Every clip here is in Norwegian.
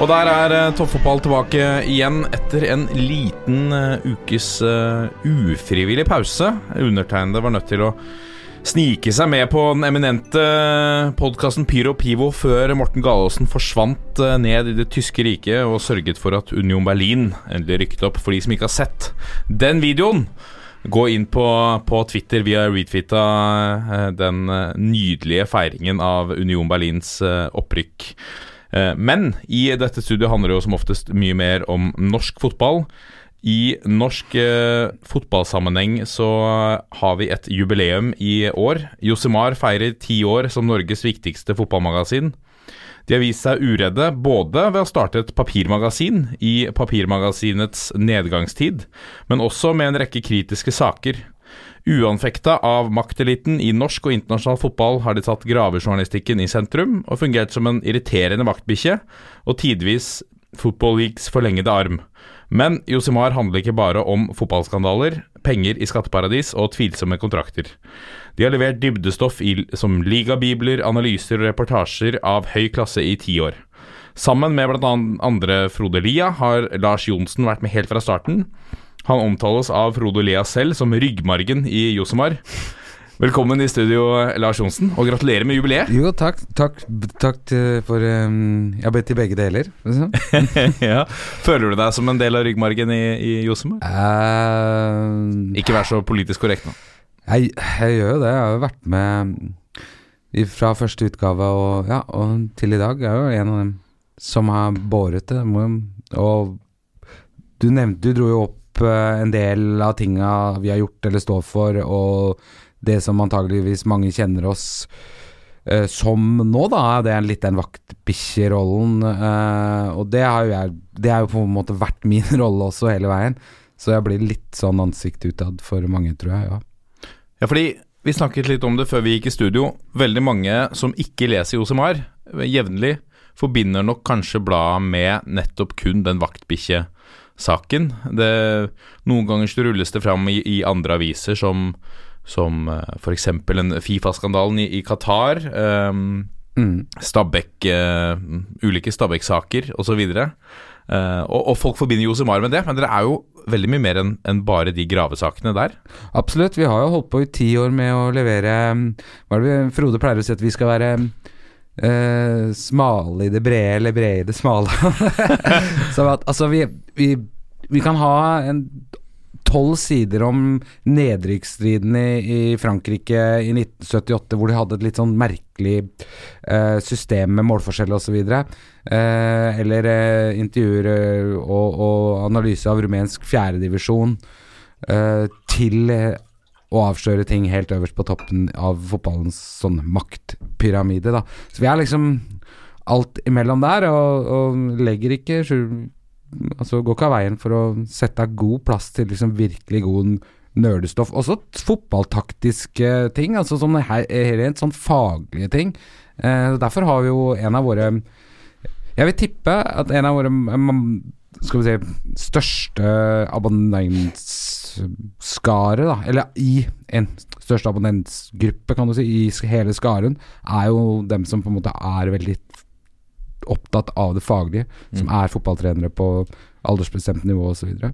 Og der er uh, toppfotball tilbake igjen etter en liten eh, ukes eh, ufrivillig pause. Undertegnede var nødt til å snike seg med på den eminente podkasten Pyro Pivo før Morten Galaasen forsvant eh, ned i det tyske riket og sørget for at Union Berlin endelig rykket opp. For de som ikke har sett den videoen, gå inn på, på Twitter via retweeta eh, den eh, nydelige feiringen av Union Berlins eh, opprykk. Eh, Men i dette studioet handler det jo som oftest mye mer om norsk fotball. I norsk eh, fotballsammenheng så har vi et jubileum i år. Josimar feirer ti år som Norges viktigste fotballmagasin. De har vist seg uredde både ved å starte et papirmagasin i papirmagasinets nedgangstid, men også med en rekke kritiske saker. Uanfekta av makteliten i norsk og internasjonal fotball har de satt gravejournalistikken i sentrum og fungert som en irriterende vaktbikkje og tidvis Football Leagues forlengede arm. Men Josimar handler ikke bare om fotballskandaler, penger i skatteparadis og tvilsomme kontrakter. De har levert dybdestoff i, som ligabibler, analyser og reportasjer av høy klasse i ti år. Sammen med bl.a. andre Frode Lia har Lars Johnsen vært med helt fra starten. Han omtales av Frode Lea selv som ryggmargen i Josemar. Velkommen i studio, Lars Johnsen, og gratulerer med jubileet. Jo, takk. Takk, takk for um, Jeg ble til begge deler. Liksom. ja. Føler du deg som en del av ryggmargen i, i Josemar? Uh, Ikke vær så politisk korrekt nå. jeg, jeg gjør jo det. Jeg har jo vært med fra første utgave og, ja, og til i dag. Jeg er jo en av dem som har båret det. Og du nevnte Du dro jo opp eh, en del av tinga vi har gjort eller står for, og det som antageligvis mange kjenner oss uh, som nå, da. Det er litt den vaktbikkjerollen. Uh, og det har jo jeg Det har jo på en måte vært min rolle også hele veien. Så jeg blir litt sånn ansikt utad for mange, tror jeg. ja Ja, fordi vi snakket litt om det før vi gikk i studio. Veldig mange som ikke leser Josemar jevnlig, forbinder nok kanskje bladet med nettopp kun den vaktbikkjesaken. Det- Noen ganger så rulles det fram i, i andre aviser som, som f.eks. Fifa-skandalen i, i Qatar. Um, Mm. Stabæk, uh, ulike Stabæk-saker osv. Uh, og, og folk forbinder Josemar med det, men dere er jo veldig mye mer enn en bare de gravesakene der. Absolutt. Vi har jo holdt på i ti år med å levere mm, Hva er det vi, Frode pleier å si at vi skal være eh, smale i det brede, eller brede i det smale. Så at, altså, vi, vi, vi kan ha en tolv sider om nedrykksstriden i, i Frankrike i 1978, hvor de hadde et litt sånn merkelig uh, system med målforskjell osv. Eh, eller eh, intervjuer og, og analyse av rumensk fjerdedivisjon eh, til å avsløre ting helt øverst på toppen av fotballens sånn maktpyramide. Da. Så vi er liksom alt imellom der, og, og legger ikke Altså går ikke av veien for å sette av god plass til liksom virkelig god nerdestoff. Også fotballtaktiske ting, altså som her, er rent sånn faglige ting. Eh, derfor har vi jo en av våre Jeg vil tippe at en av våre mm, skal vi si største abonnentskare, da, eller i en største abonnentsgruppe, kan du si, i hele skaren, er jo dem som på en måte er veldig opptatt av det faglige, som er fotballtrenere på aldersbestemt nivå osv. Så, videre.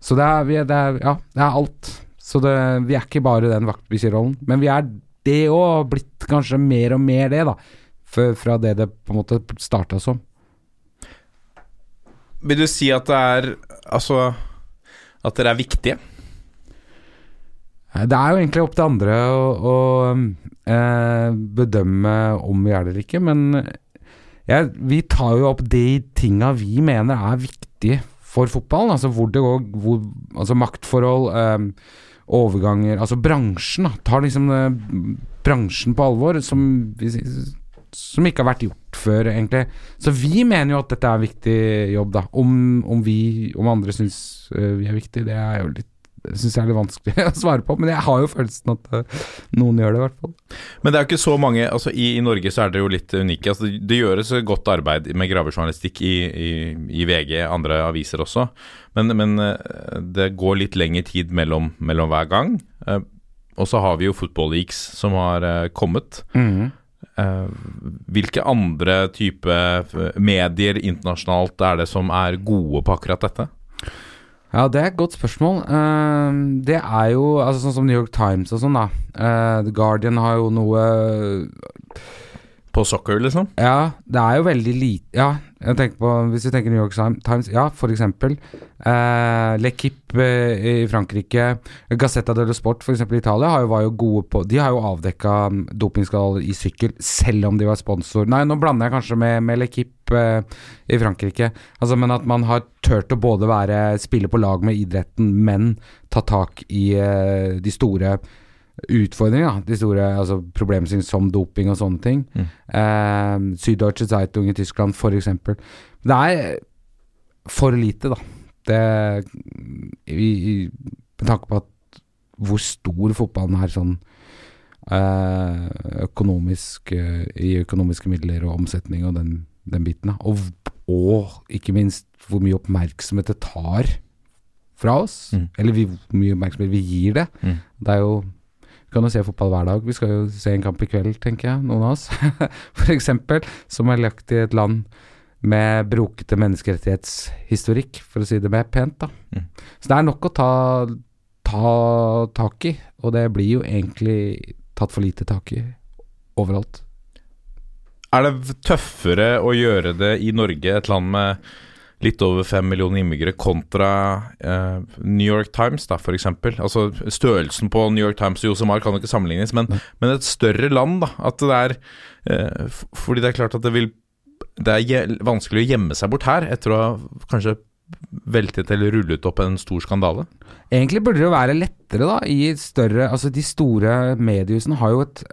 så det er, vi er, det er Ja, det er alt. Så det, vi er ikke bare den vaktbikkjerollen, men vi er det òg, blitt kanskje mer og mer det, da. Fra det det på en måte starta som. Vil du si at det er Altså At dere er viktige? Det er jo egentlig opp til andre å, å eh, bedømme om vi er det eller ikke, men ja, vi tar jo opp de tinga vi mener er viktige for fotballen. Altså hvor det går hvor, Altså maktforhold, eh, overganger Altså bransjen. Tar liksom eh, bransjen på alvor, som, vi- som ikke har vært gjort før, egentlig. Så vi mener jo at dette er en viktig jobb, da. Om, om vi, om andre syns eh, vi er viktig, det er jo litt syns jeg er litt vanskelig å svare på, men jeg har jo følelsen at eh, noen gjør det, i hvert fall. Men det er jo ikke så mange altså I, i Norge så er det jo litt unike. Altså, det, det gjøres godt arbeid med gravejournalistikk i, i, i VG, andre aviser også. Men, men eh, det går litt lengre tid mellom, mellom hver gang. Og så har vi jo Football Leaks som har kommet. kommet. Eh, hvilke andre type eh, medier internasjonalt er det som er gode på akkurat dette? Ja, det er et godt spørsmål. Eh, det er jo altså sånn som New York Times og sånn, da. Eh, The Guardian har jo noe På soccer, liksom? Ja, det er jo veldig lite Ja, jeg tenker på hvis vi tenker New York Times, ja, for eksempel. Eh, L'Equipe eh, i Frankrike, Gazzetta dello Sport eksempel i Italia, har jo, var jo gode på De har jo avdekka dopingskader i sykkel, selv om de var sponsor Nei, nå blander jeg kanskje med, med L'Equipe eh, i Frankrike. Altså, men at man har turt å både være spille på lag med idretten, men ta tak i eh, de store utfordringer. De store altså, problemstillinger som doping og sånne ting. Eh, Süddeutsche Zeitung i Tyskland, eksempel. Det er for lite, da. Det i, i, Med tanke på at hvor stor fotballen er sånn eh, økonomisk eh, I økonomiske midler og omsetning og den, den biten. Da. Og, og ikke minst hvor mye oppmerksomhet det tar fra oss. Mm. Eller vi, hvor mye oppmerksomhet vi gir det. Mm. Det er jo kan jo se fotball hver dag. Vi skal jo se en kamp i kveld, tenker jeg, noen av oss. Eksempel, som er lagt i et land med brokete menneskerettighetshistorikk, for å si det mer pent, da. Mm. Så det er nok å ta, ta tak i, og det blir jo egentlig tatt for lite tak i overalt. Er det tøffere å gjøre det i Norge, et land med litt over fem millioner innbyggere, kontra eh, New York Times, da, eksempel? Altså, størrelsen på New York Times og Josemar kan jo ikke sammenlignes, men, men et større land, da. At det er eh, Fordi det er klart at det vil Det er vanskelig å gjemme seg bort her, etter å ha kanskje veltet eller rullet opp en stor skandale. Egentlig burde det jo være lettere, da, i større Altså, de store mediehusene har jo et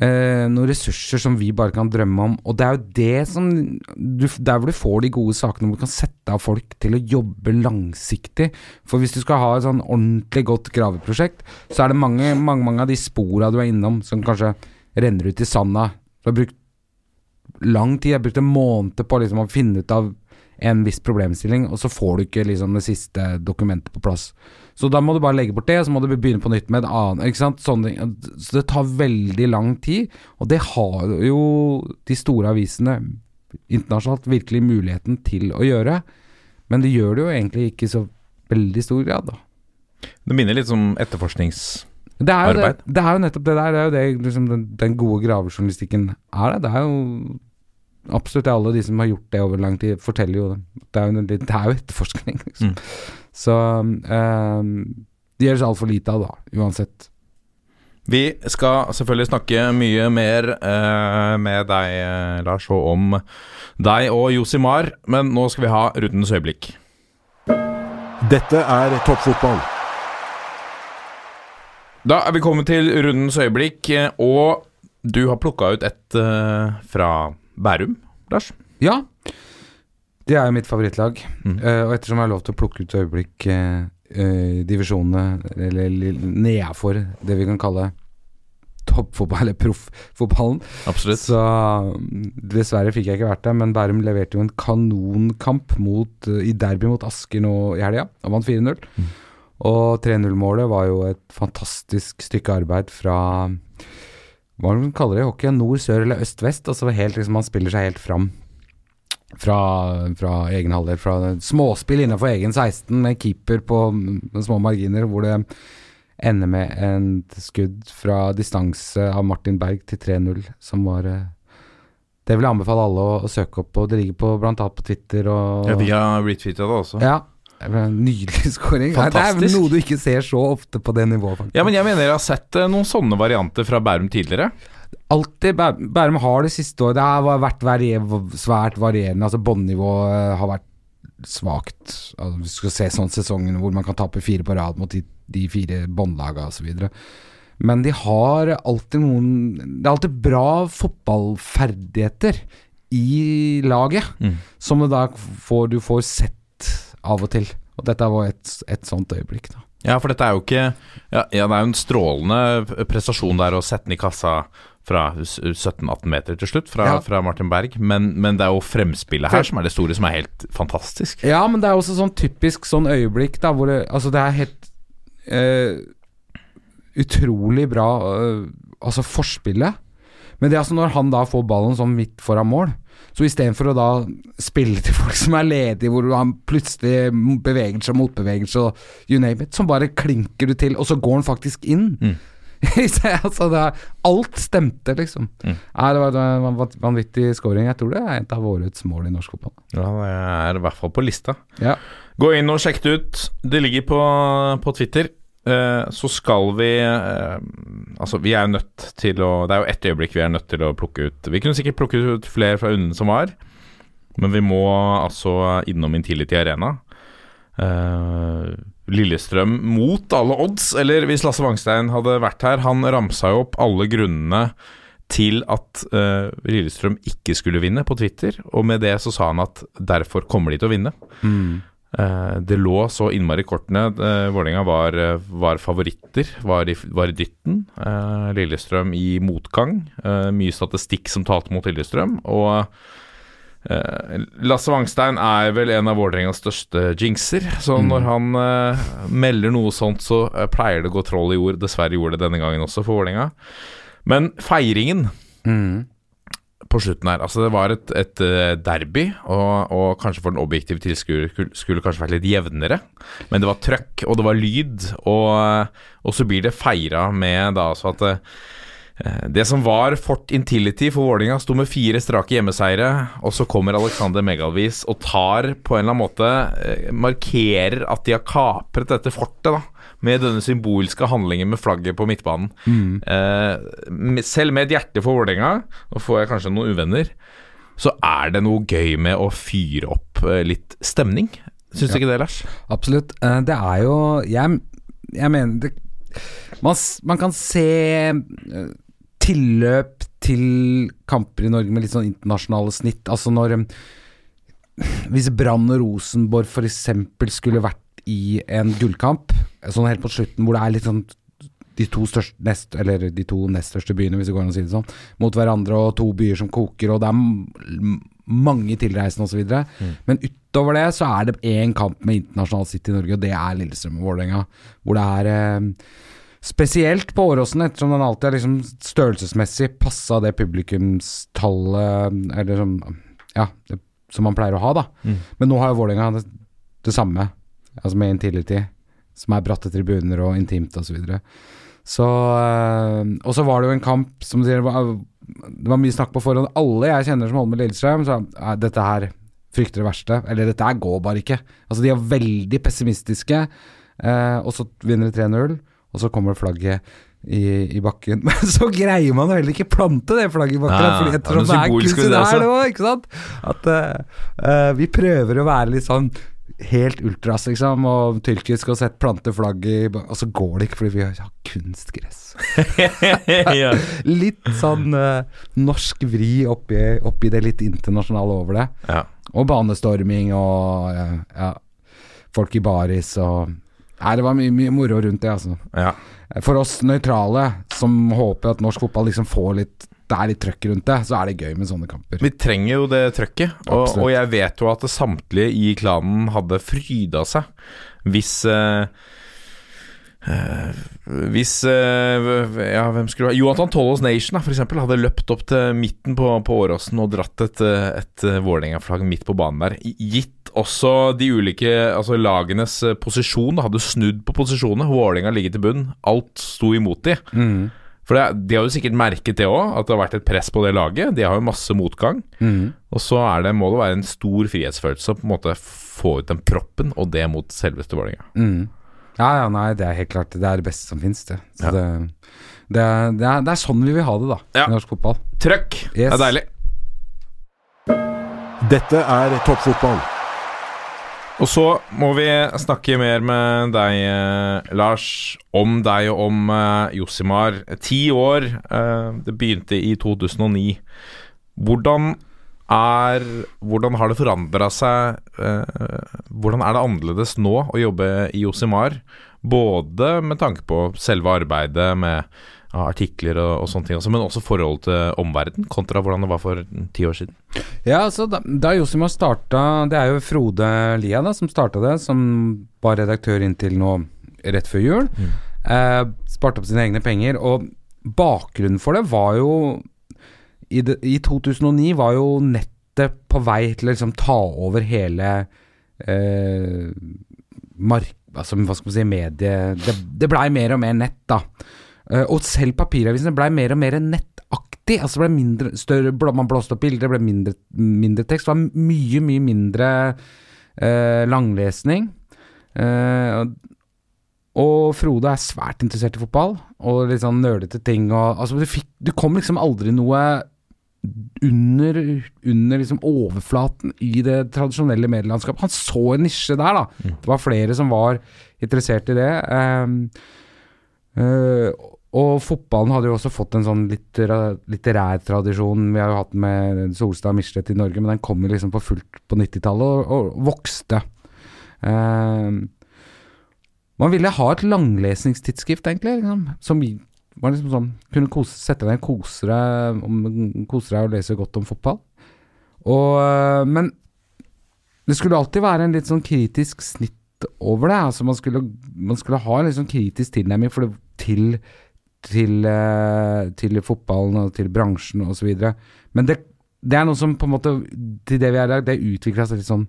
eh, noen ressurser som vi bare kan drømme om, og det er jo det som du, Der hvor du får de gode sakene, hvor du kan sette av folk til å jobbe langsiktig. For hvis du skal ha et sånn ordentlig godt graveprosjekt, så er det mange, mange, mange av de spora du er innom, som kanskje renner ut i sanda. Du har brukt lang tid, jeg har brukt en måned på liksom å finne ut av en viss problemstilling, og så får du ikke liksom det siste dokumentet på plass. Så da må du bare legge bort det, og så må du begynne på nytt med et annet. Ikke sant? Sånne. Så det tar veldig lang tid, og det har jo de store avisene internasjonalt virkelig muligheten til å gjøre. Men det gjør det jo egentlig ikke i så veldig stor grad, da. Det minner litt om etterforskningsarbeid. Det er jo, det, det er jo nettopp det der. Det er jo det liksom, den, den gode gravejournalistikken er. Det. det er jo absolutt alle de som har gjort det over lang tid, forteller jo det. Det er jo, det er jo etterforskning. Liksom. Mm. Så um, det gjøres altfor lite av, da, uansett. Vi skal selvfølgelig snakke mye mer eh, med deg, eh, Lars, og om deg og Josimar, men nå skal vi ha rundens øyeblikk. Dette er toppfotball. Da er vi kommet til rundens øyeblikk, eh, og du har plukka ut et eh, fra Bærum, Lars. Ja, det er jo mitt favorittlag. Mm. Uh, og ettersom jeg har lov til å plukke ut øyeblikk uh, divisjonene, eller eller nedafor det vi kan kalle toppfotball, eller profffotballen, Absolutt. Så mm, dessverre fikk jeg ikke vært der, men Bærum leverte jo en kanonkamp mot, i derby mot Asker nå i helga, og vant 4-0. Mm. Og 3-0-målet var jo et fantastisk stykke arbeid fra Hva er man kaller det i hockey? Nord, sør eller øst-vest? Altså helt liksom Man spiller seg helt fram fra, fra egen halvdel. Fra småspill innenfor egen 16 med keeper på små marginer, hvor det ender med en skudd fra distanse av Martin Berg til 3-0, som var eh, Det vil jeg anbefale alle å, å søke opp, og det ligger på annet på Twitter og Ja, vi har retweeta det også. Ja. Nydelig scoring. Det er noe du ikke ser så ofte på det nivået, faktisk. Ja, men jeg mener jeg har sett eh, noen sånne varianter fra Bærum tidligere. Alltid Bærum har det siste året Det har vært svært varierende. Altså Båndnivået har vært svakt. Altså, du skal se sånn sesongen hvor man kan tape fire på rad mot de de fire båndlagene osv. Men de har alltid noen Det er alltid bra fotballferdigheter i laget, Mm. som du da får, du får sett av og til. Og dette var et, et sånt øyeblikk, da. Ja, for dette er jo ikke Ja, ja det er jo en strålende prestasjon der å sette den i kassa fra 17-18 meter til slutt, fra, Ja. fra Martin Berg. Men, men det er jo fremspillet her som er det store, som er helt fantastisk. Ja, men det er også sånn typisk sånn øyeblikk da hvor det Altså, det er helt eh, utrolig bra eh, Altså forspillet. Men det er altså når han da får ballen sånn midt foran mål, så istedenfor å da spille til folk som er ledige, hvor han plutselig beveger seg, motbeveger seg og you name it, så bare klinker du til, og så går han faktisk inn. Mm. altså det er, alt stemte, liksom. Mm. Ja, det var en vanvittig scoring. Jeg tror det er et av årets mål i norsk fotball. Ja, det er i hvert fall på lista. Ja. Gå inn og sjekk det ut. Det ligger på, på Twitter. Eh, så skal vi eh, Altså, vi er jo nødt til å Det er jo ett øyeblikk vi er nødt til å plukke ut. Vi kunne sikkert plukket ut flere fra runden som var, men vi må altså innom Intility Arena. Eh, Lillestrøm mot alle odds, eller hvis Lasse Wangstein hadde vært her Han ramsa jo opp alle grunnene til at Lillestrøm ikke skulle vinne på Twitter, og med det så sa han at derfor kommer de til å vinne. Eh, det lå så innmari i kortene. Uh, Vålerenga var, eh, var favoritter, var i, var i dytten. Eh, Lillestrøm i motgang. Eh, mye statistikk som talte mot Lillestrøm. Og eh, Lasse Wangstein er vel en av Vålerengas største jinxer. Så når han eh, melder noe sånt, så eh, pleier det å gå troll i ord. Dessverre gjorde det denne gangen også for Vålerenga. Men feiringen Mm. På slutten her. Altså Det var et, et eh, derby, og, og kanskje for den objektive tilskuer skulle kanskje vært litt jevnere. Men det var trøkk, og det var lyd, og, og så blir det feira med da altså at eh, det som var Fort Intility for Vålinga sto med fire strake hjemmeseire, og så kommer Alexander Megalvis og tar på en eller annen måte eh, Markerer at de har kapret dette fortet, da. Med denne symbolske handlingen med flagget på midtbanen. Eh, selv med et hjerte for Vålerenga, nå får jeg kanskje noen uvenner, så er det noe gøy med å fyre opp eh, litt stemning. Syns du ikke det, Lars? Absolutt. Eh, Det er jo Jeg, jeg mener det, man, man kan se eh, tilløp til kamper i Norge med litt sånn internasjonale snitt. Altså når Hvis Brann og Rosenborg f.eks. skulle vært i en gullkamp, sånn helt på slutten hvor det er litt sånn de to største nest, eller de to nest største byene, hvis det går an å si det sånn, mot hverandre, og to byer som koker, og det er mange tilreisende osv. Mm. Men utover det så er det én kamp med internasjonal City i Norge, og det er Lillestrøm og Vålerenga. Hvor det er eh, spesielt på Åråsen, ettersom den alltid er liksom størrelsesmessig passa det publikumstallet Eller som Ja, det, som man pleier å ha, da. Mm. Men nå har jo Vålerenga det, det samme, altså med Intility, som er bratte tribuner og intimt osv. Så, videre. så eh, Og så var det jo en kamp som sier, det var, mye snakk på forhånd. Alle jeg kjenner som holder med Lillestrøm, sa "Nei, dette her frykter det verste. Eller dette her går bare ikke. Altså De er veldig pessimistiske, eh, og så vinner de 3-0, og så kommer flagget i, i bakken. Men så greier man jo heller ikke plante det flagget i bakken. Nei, fordi jeg tror det er kunst det det er nå, ikke sant? At eh, vi prøver å være litt sånn helt ultras, liksom, og tyrkisk og sett plante flagg i Og så går det ikke fordi vi har kunstgress. Litt sånn eh, norsk vri oppi, oppi det litt internasjonale over det. Ja. Og banestorming og eh, ja, folk i baris og Nei, det var mye, mye moro rundt det, altså. ja. For oss nøytrale som håper at norsk fotball liksom får litt Det er litt trøkk rundt det, så er det gøy med sånne kamper. Vi trenger jo det trøkket, og, og jeg vet jo at samtlige i klanen hadde fryda seg hvis uh, uh, hvis uh, Ja, hvem skulle være? Jonathan Tollos Nation da, for eksempel, hadde løpt opp til midten på, på Åråsen og dratt et, et Vålerenga-flagg midt på banen der. Gitt også de ulike altså lagenes posisjon, da, hadde snudd på posisjonene. Vålerenga ligget i bunn. Alt sto imot de. Mm. For det, De har jo sikkert merket det òg, at det har vært et press på det laget. De har jo masse motgang. Mm. Og så er det, må det være en stor frihetsfølelse å på en måte få ut den proppen, og det mot selveste Vålerenga. Mm. Ja, ja, nei, det er helt klart. Det er det beste som finnes, det. Så Ja. det, det, er, det, er, det er sånn vi vil ha det, da, Ja. i norsk fotball. Trøkk! Det er deilig. Dette er toppfotball. Og så må vi snakke mer med deg, eh, Lars, om deg og om eh, Josimar. Ti år, eh, det begynte i 2009. Hvordan er Hvordan har det forandra seg eh, Hvordan er det annerledes nå å jobbe i Josimar? Både med tanke på selve arbeidet med ja, artikler og, og sånne ting, også, men også forholdet til omverdenen, kontra hvordan det var for ti år siden. Ja, altså da, da Josimar starta Det er jo Frode Lia da som starta det, som var redaktør inntil nå rett før jul. Eh, sparte opp sine egne penger. Og bakgrunnen for det var jo i, de, I 2009 var jo nettet på vei til å liksom ta over hele eh, mark... Altså, hva skal man si, medie... Det, det blei mer og mer nett, da. Eh, og selv papiravisene blei mer og mer nettaktig. Altså det ble mindre større, Man blåste opp bilder, det ble mindre, mindre tekst. Det var mye, mye mindre eh, langlesning. Eh, og, Frode er svært interessert i fotball, og litt sånn nølete ting. Og, altså du, fikk, du kom liksom aldri noe under, under liksom overflaten i det tradisjonelle medielandskapet. Han så en nisje der, da. Det var flere som var interessert i det. Eh, og fotballen hadde jo også fått en sånn litterær, tradisjon. Vi har jo hatt den med Solstad og Michelet i Norge, men den kom jo liksom på fullt på 90-tallet og, og vokste. Eh, man ville ha et langlesningstidsskrift, egentlig, liksom, som var liksom sånn Kunne kose, sette deg ned, kose deg, og lese godt om fotball. Og, eh, men det skulle alltid være en litt sånn kritisk snitt over det. Altså man skulle, man skulle ha en litt sånn kritisk tilnærming til, til, eh, til fotballen og til bransjen osv. Men det, det er noe som på en måte Til det vi er i dag, det utvikla seg litt sånn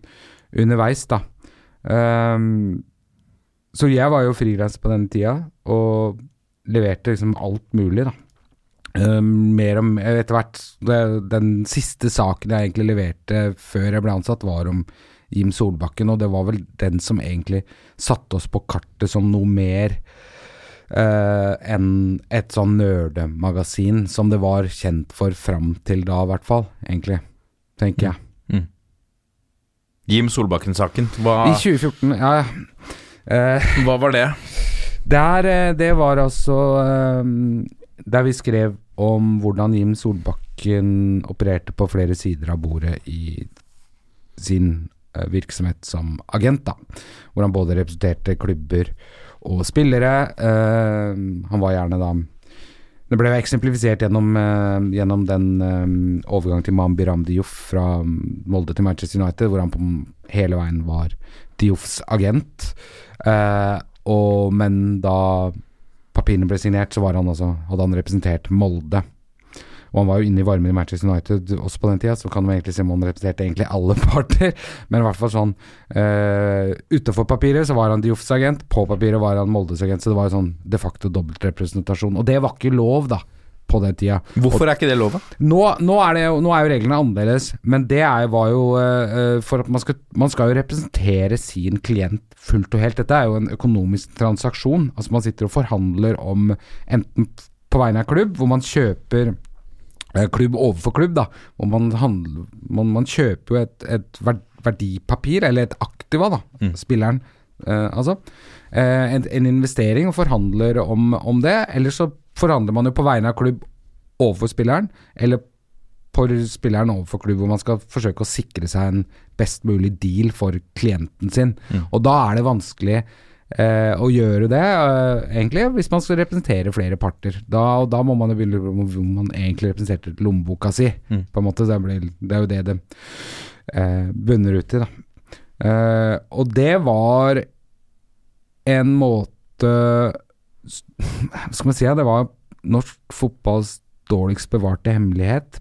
underveis, da. Um, så jeg var jo frilanser på den tida, og leverte liksom alt mulig, da. Um, mer om Etter hvert det, Den siste saken jeg egentlig leverte før jeg ble ansatt, var om Jim Solbakken, og det var vel den som egentlig satte oss på kartet som noe mer eh, enn et sånn nerdemagasin som det var kjent for fram til da, i hvert fall. Egentlig, tenker jeg. Jim Solbakken-saken, hva, I 2014, ja. Eh, hva var det? Der, eh, det var altså Der vi skrev om hvordan Jim Solbakken opererte på flere sider av bordet i sin virksomhet som agent, da. Hvor han både representerte klubber og spillere. Eh, han var gjerne da Det ble eksemplifisert gjennom, uh, gjennom den uh, overgangen til Mambi Biram Diouf fra Molde til Manchester United, hvor han på hele veien var Dioufs agent. Uh, og, men da papirene ble signert, så han altså, hadde han representert Molde. Og han var jo inne i varmen i Manchester United også på den tida, så kan man egentlig se om han representerte egentlig alle parter. Men i hvert fall sånn uh, Utenfor papiret så var han Diofs agent, på papiret var han Moldes agent, så det var jo sånn de facto dobbeltrepresentasjon. Og det var ikke lov, da, på den tida. Hvorfor er ikke det lov? Nå, nå, er det nå er jo reglene annerledes, men det er, var jo uh, for at man skal, man skal jo representere sin klient fullt og helt. Dette er jo en økonomisk transaksjon. Altså Man sitter og forhandler om enten på vegne av klubb, hvor man kjøper eh, klubb overfor klubb, da. Hvor man, handler, man, man kjøper jo et, et verdipapir, eller et aktiva, da. Spilleren, eh, altså. Eh, en, en investering, og forhandler om, om det. Eller så forhandler man jo på vegne av klubb overfor spilleren, eller for spilleren overfor klubb, hvor man skal forsøke å sikre seg en best mulig deal for klienten sin. Og da er det vanskelig eh, å gjøre det, eh, egentlig, hvis man skal representere flere parter. Da, og da må man jo begynne hvor man egentlig representerte lommeboka si, på en måte. Det, blir, det er jo det det eh, bunner ut i, da. Eh, og det var en måte Hva skal man si? Det var norsk fotballs dårligst bevarte hemmelighet,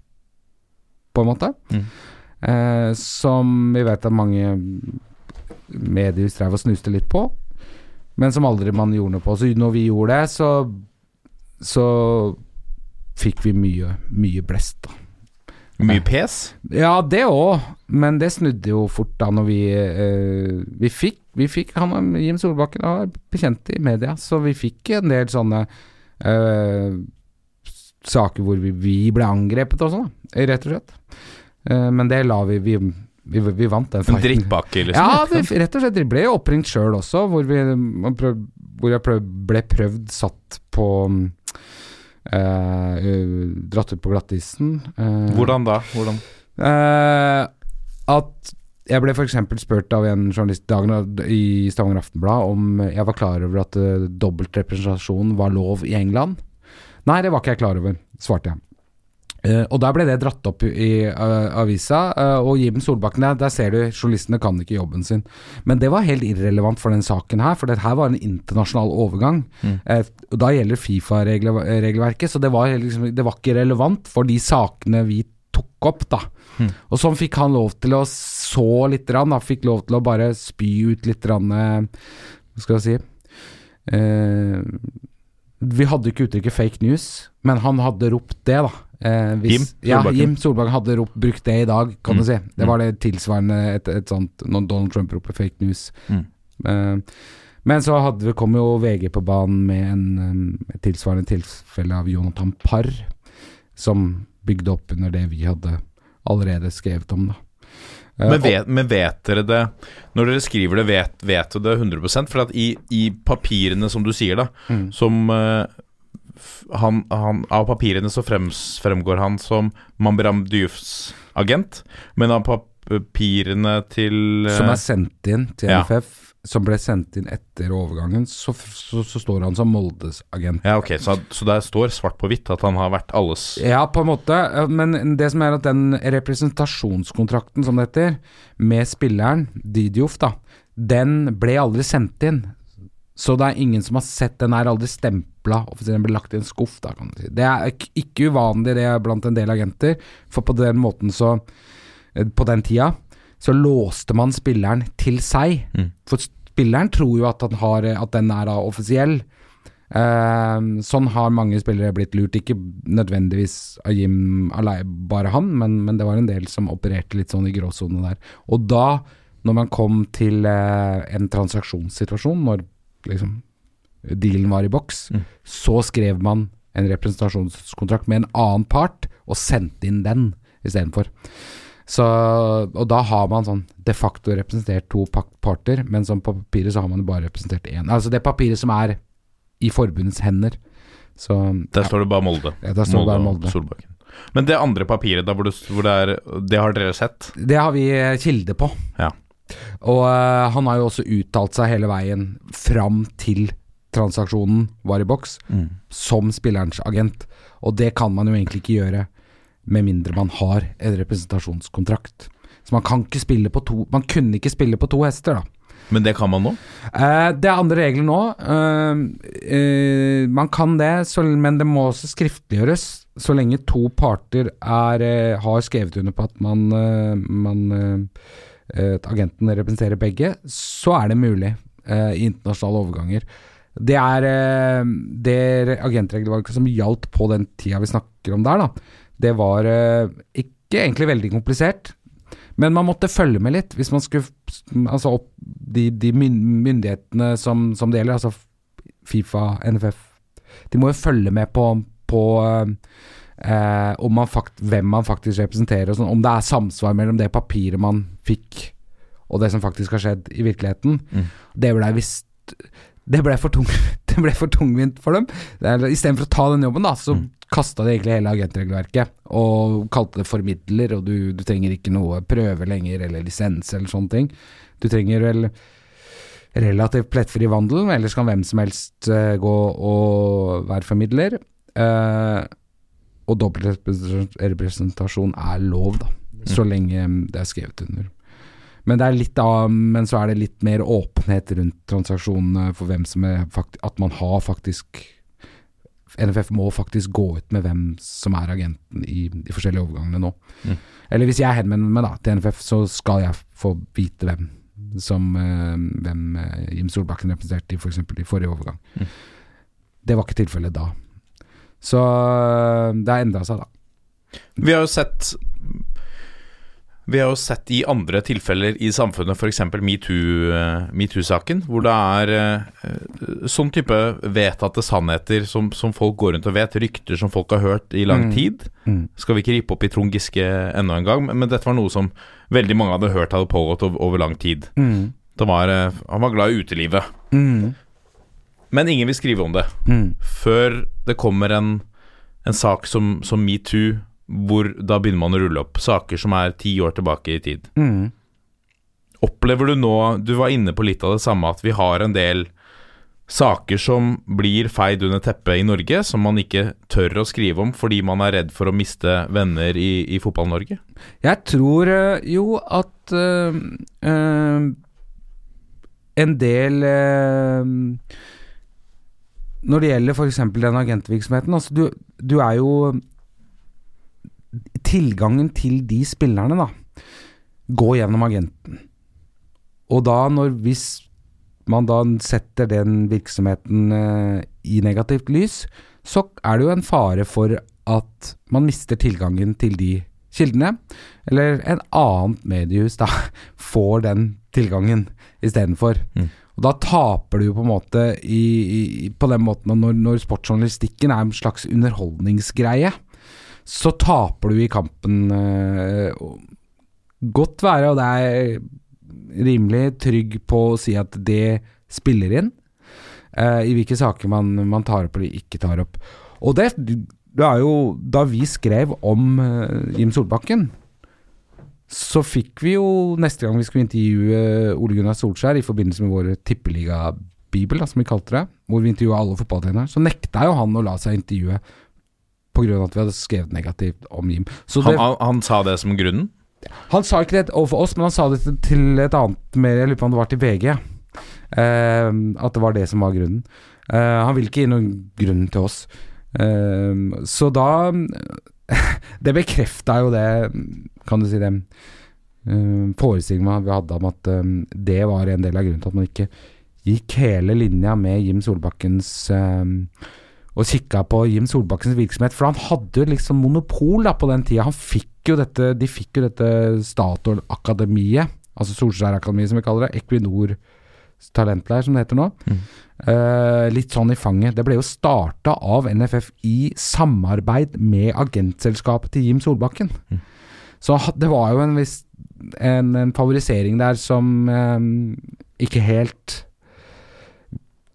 på en måte. Eh, som vi vet at mange medier strev og snuste litt på, men som aldri man gjorde noe på. Så når vi gjorde det, så, så fikk vi mye, mye blest, da. Mye pes? Ja, det òg, men det snudde jo fort da når vi eh, Vi fikk, vi fikk Han Jim Solbakken var bekjent i media, så vi fikk en del sånne eh, saker hvor vi, vi ble angrepet og sånn, rett og slett. Eh, men det la vi, vi Vi, vi vant den En drittbakke, liksom? Ja, det, rett og slett. Vi ble jo oppringt sjøl også, hvor, vi, hvor jeg prøv, ble prøvd satt på eh, uh, Dratt ut på glattisen. eh, Hvordan da? Hvordan? Eh, at jeg ble f.eks. spurt av en journalist dagen i Stavanger Aftenblad om jeg var klar over at uh, dobbeltrepresentasjon var lov i England. Nei, det var ikke jeg klar over, svarte jeg. Eh, og da ble det dratt opp i uh, avisa, uh, og Jim Solbakken der, der ser du, journalistene kan ikke jobben sin. Men det var helt irrelevant for den saken her, for det her var en internasjonal overgang. Eh, og da gjelder Fifa-regelverket, så det var, liksom, det var ikke relevant for de sakene vi tok opp, da. Og sånn fikk han lov til å så litt, rann, da. fikk lov til å bare spy ut litt, rann, hva skal jeg si Vi hadde ikke uttrykket fake news, men han hadde ropt det, da. Eh, Jim ja, Jim Solbakken hadde ropt, brukt det i dag, kan Mm. du si. Det var det tilsvarende et, et sånt når Donald Trump roper fake news. Mm. Eh, men så hadde vi, kom jo VG på banen med en, et tilsvarende tilfelle av Jonathan Parr, som bygde opp under det vi hadde allerede skrevet om, da. Eh, Men vet, men vet dere det Når dere skriver det, vet, vet dere det 100% For at i, i papirene, som du sier, da, Mm. som eh, han, han, Av papirene så frems, fremgår han som Mambram Dioufs agent, men av papirene til eh, som er sendt inn til ja. NFF, som ble sendt inn etter overgangen, så, så, så står han som Moldes agent. Ja, ok, så, så der står svart på hvitt at han har vært alles Ja, på en måte, eh, men det som er at den representasjonskontrakten, som det heter, med spilleren, Didiof, da, den ble aldri sendt inn. Så det er ingen som har sett den her, aldri stempla, offisielt den ble lagt i en skuff, da, kan du si. Det er ikke- uvanlig det er blant en del agenter, for på den måten så eh, På den tida så låste man spilleren til seg. Mm. For spilleren tror jo at, han har, at den er da offisiell. Eh, sånn har mange spillere blitt lurt, ikke nødvendigvis av Jim alene, bare han, men, men det var en del som opererte litt sånn i gråsone der. Og da, når man kom til eh, en transaksjonssituasjon, når liksom dealen var i boks, Mm. så skrev man en representasjonskontrakt med en annen part, og sendte inn den istedenfor. Så, og da har man sånn de facto representert to parter, men som på papiret så har man bare representert én. Altså det papiret som er i forbundets hender. Så Der står det bare Molde. ja, der står det bare Molde. Solbakken. Men det andre papiret, da hvor det, hvor det er Det har dere sett? Det har vi kilde på. Ja. Og uh, han har jo også uttalt seg hele veien fram til transaksjonen var i boks, som spillerens agent. Og det kan man jo egentlig ikke gjøre med mindre man har en representasjonskontrakt. Så man kan ikke spille på to Man kunne ikke spille på to hester, da. Men det kan man nå? Eh, det er andre regler nå. Eh, eh, man kan det, så, men det må også skriftliggjøres. Så lenge to parter er, eh, har skrevet under på at man, eh, man at agenten representerer begge, så er det mulig eh, i internasjonale overganger. Det er eh, det agentregelverket som gjaldt på den tida vi snakker om der, da. Det var eh, ikke egentlig veldig komplisert. Men man måtte følge med litt hvis man skulle Altså opp de, de myndighetene som, som det gjelder, altså Fifa, NFF De må jo følge med på, på eh, om man fakt, hvem man faktisk representerer, og sånn, om det er samsvar mellom det papiret man fikk og det som faktisk har skjedd i virkeligheten. Mm. Det ble visst det ble, for tung, det ble for tungvint for dem. Istedenfor å ta den jobben, da, så Mm. kasta de egentlig hele agentregelverket og kalte det formidler, og du, du trenger ikke noe prøve lenger eller lisens eller sånne ting. Du trenger vel relativt plettfri vandel, ellers kan hvem som helst eh, gå og være formidler. Eh, og dobbeltrepresentasjon er lov, da, så lenge mm, det er skrevet under. Men, det er litt av, men så er det litt mer åpenhet rundt transaksjonene for hvem som er At man har faktisk NFF må faktisk gå ut med hvem som er agenten i de forskjellige overgangene nå. Mm. Eller hvis jeg henvender meg da til NFF, så skal jeg få vite hvem som eh, hvem eh, Jim Solbakken representerte i f.eks. i forrige overgang. Mm. Det var ikke tilfellet da. Så eh, det har endra seg, da. Vi har jo sett Vi har jo sett i andre tilfeller i samfunnet, f.eks. metoo-saken, metoo-saken, hvor det er eh, sånn type vedtatte sannheter som, som folk går rundt og vet, rykter som folk har hørt i lang Mm. tid. Mm. Skal vi ikke rippe opp i Trond Giske enda en gang, men, dette var noe som veldig mange hadde hørt hadde pågått over, over lang tid. Mm. Det var, eh, han var glad i utelivet, Mm. men ingen vil skrive om det. Mm. Før det kommer en, en sak som, som metoo, hvor da begynner man å rulle opp saker som er ti år tilbake i tid. Mm. Opplever du nå Du var inne på litt av det samme, at vi har en del saker som blir feid under teppet i Norge, som man ikke tør å skrive om fordi man er redd for å miste venner i, i Fotball-Norge? Jeg tror eh, jo at øh, øh, en del eh, Når det gjelder f.eks. den agentvirksomheten altså du, du er jo Tilgangen til de spillerne, da, går gjennom agenten. Og da, når hvis man da setter den virksomheten eh, i negativt lys, så er det jo en fare for at man mister tilgangen til de kildene, eller en annet mediehus da får den tilgangen istedenfor. Mm. Og da taper du jo på en måte i, i, på den måten når, når sportsjournalistikken er en slags underholdningsgreie, så taper du i kampen. eh, godt være, og det er rimelig trygg på å si at det spiller inn Uh, i hvilke saker man, man tar opp eller ikke tar opp. Og det, det er jo Da vi skrev om uh, Jim Solbakken, så fikk vi jo neste gang vi skulle intervjue Ole Gunnar Solskjær i forbindelse med vår tippeligabibel, som vi kalte det, hvor vi intervjua alle fotballtrenere, så nekta jo han å la seg intervjue pga. at vi hadde skrevet negativt om Jim. Så det, Han, han, sa det som grunnen? han sa ikke det overfor oss, men han sa det til- et annet mer, Jeg lurer på om det var til VG. eh, at det var det som var grunnen. Eh, han ville ikke gi noen grunn til oss. Eh, så da Det bekrefta jo det, kan du si det, uh, forestillingen vi hadde om at eh, det var en del av grunnen til at man ikke gikk hele linja med Jim Solbakkens eh, og kikka på Jim Solbakkens virksomhet, for han hadde jo liksom monopol da på den tida. Han fikk jo dette, de fikk jo dette Statoil-akademiet, altså Solskjær-akademiet som vi kaller det, Equinor talentleir som det heter nå. Eh, litt sånn i fanget. Det ble jo starta av NFF i samarbeid med agentselskapet til Jim Solbakken. Så det var jo en viss en, en favorisering der som um, ikke helt